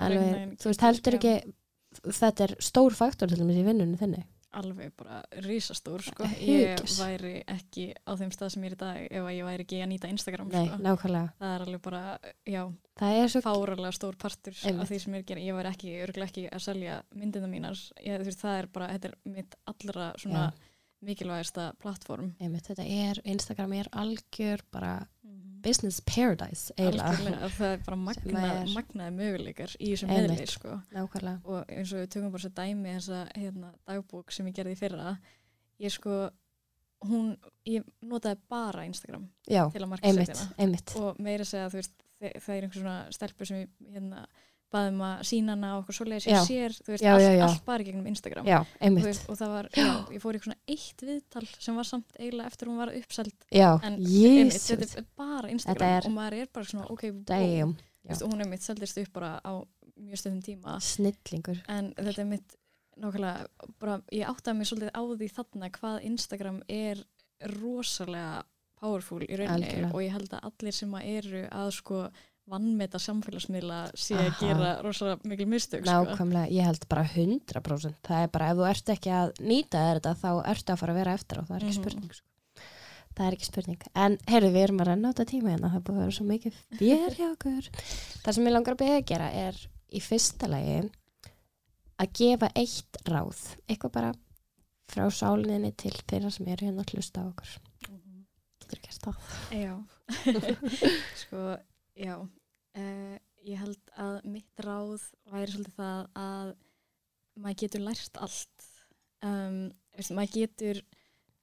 Speaker 2: alveg, þú veist, heldur ekki þetta er stór faktor til dæmis í vinnunni þinni
Speaker 3: alveg bara risastór sko. Ég væri ekki á þeim stað sem ég er í dag ef ég væri ekki að nýta Instagram
Speaker 2: Nei,
Speaker 3: sko. það er alveg bara, já,
Speaker 2: það er svo
Speaker 3: fáralega stór partur af því sem ég er að gera, ég væri ekki, ekki að selja myndina mínar, ég, það er bara þetta er mitt allra svona
Speaker 2: Já.
Speaker 3: mikilvægasta plattform
Speaker 2: einmitt, er, Instagram er algjör bara business paradise eiginlega,
Speaker 3: það er bara magna, magnaði möguleikar í þessum
Speaker 2: Einmitt.
Speaker 3: meðli sko.
Speaker 2: nákvæmlega.
Speaker 3: Og eins og við tökum bara svo dæmi þessa hérna, dagbók sem ég gerði fyrra ég sko hún, ég notaði bara Instagram
Speaker 2: já,
Speaker 3: til að marka
Speaker 2: einmitt
Speaker 3: og meira segja þú veist það er einhver svona stelpur sem ég hérna, baðum að sína hana og okkur svoleiðis ég sér, þú veist,
Speaker 2: Já,
Speaker 3: allt,
Speaker 2: já, já.
Speaker 3: allt bara gegnum Instagram. Veist, og það var, ég fór í svona eitt viðtal sem var samt eiginlega eftir hún var uppseld.
Speaker 2: Já,
Speaker 3: en einmitt, þetta er bara Instagram
Speaker 2: er-
Speaker 3: og maður er bara svona, ok, Þú veist, hún er mitt seldist upp bara á mjög stöðum tíma.
Speaker 2: Snillingur.
Speaker 3: En þetta er mitt nákvæmlega, bara ég áttaði mig svolítið á því þarna hvað Instagram er rosalega powerful í rauninni
Speaker 2: Algjörlega.
Speaker 3: og ég held að allir sem að eru að sko vannmeta samfélagsmiðla sé að gera rosalega mikil mistök sko.
Speaker 2: Nákvæmlega, ég held bara 100% það er bara ef þú ert ekki að nýta þetta þá ertu að fara að vera eftir og það er ekki
Speaker 3: Mhm.
Speaker 2: spurning sko. það er ekki spurning. En heyrðu við erum að renna á þetta tíma hérna. Það búið að vera svo mikið fyrir hjá okkur. Það sem ég langar að beða að gera er í fyrsta lagi að gefa eitt ráð. Eitthvað bara frá sálinni til þeirra sem eru hérna að hlusta á okkur.
Speaker 3: Mhm.
Speaker 2: getur gert það?
Speaker 3: Já, sko, já, uh, ég held að mitt ráð væri svolítið það að maður getur lært allt, um, veist, maður getur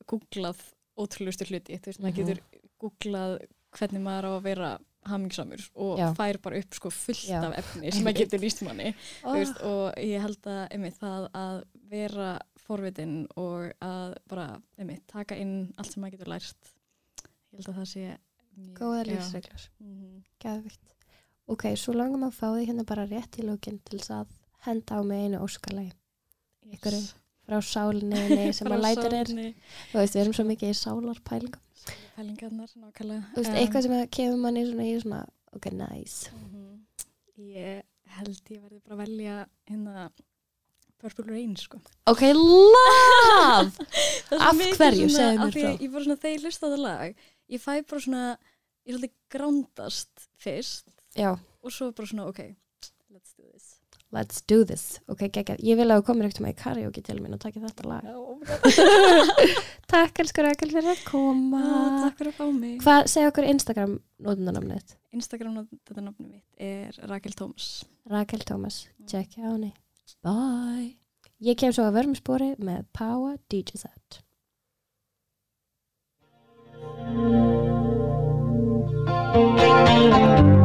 Speaker 3: googlað ótrúlustu hluti, veist, maður
Speaker 2: Mhm.
Speaker 3: getur googlað hvernig maður á að vera hamingsamur og
Speaker 2: Já.
Speaker 3: fær bara upp sko fullt
Speaker 2: Já.
Speaker 3: af efni sem maður getur líst manni
Speaker 2: oh.
Speaker 3: Veist, og ég held að einmitt, það að vera forvitin og að bara einmitt, taka inn allt sem maður getur lært ég held að það sé
Speaker 2: góða
Speaker 3: já.
Speaker 2: lífsreglur
Speaker 3: Mhm.
Speaker 2: Gæðvikt. Ok, svo langum að fá því hérna bara rétt í lókinn til þess að henda á mig einu óskalagi
Speaker 3: Yes.
Speaker 2: frá sálinni sem að er.
Speaker 3: sálinni,
Speaker 2: Þú veist, við erum svo mikið í sálarpælingum.
Speaker 3: pælingarnar nákvæmlega
Speaker 2: Þú veist,
Speaker 3: Um,
Speaker 2: eitthvað sem kemur manni svona í svona, ok, nice.
Speaker 3: mhm. ég held ég verði bara að velja hérna Purple Rain sko
Speaker 2: Ok, love! Af hverju? Segðu mér frá.
Speaker 3: Ég bara svona, þegar ég hlusta á það lag ég fæ bara svona, ég er svolítið grándast fyrst
Speaker 2: Já,
Speaker 3: og svo bara svona, ok, let's do this
Speaker 2: let's do this. Ok, geggjað. Ég vil að þú komir ekkert með í karaoke til mín og takja þetta lag.
Speaker 3: oh my god.
Speaker 2: Takk, elsku Rakel, fyrir að koma.
Speaker 3: Ah, Takk fyrir að fá mig
Speaker 2: Hvað, segja okkur Instagram nótundanamnið?
Speaker 3: Instagram þetta nafni mitt er Rakel Tómas
Speaker 2: Rakel Thomas, tjekkja á henni Bye Ég kem svo að verðum spori með Power DJ set
Speaker 4: Thank you.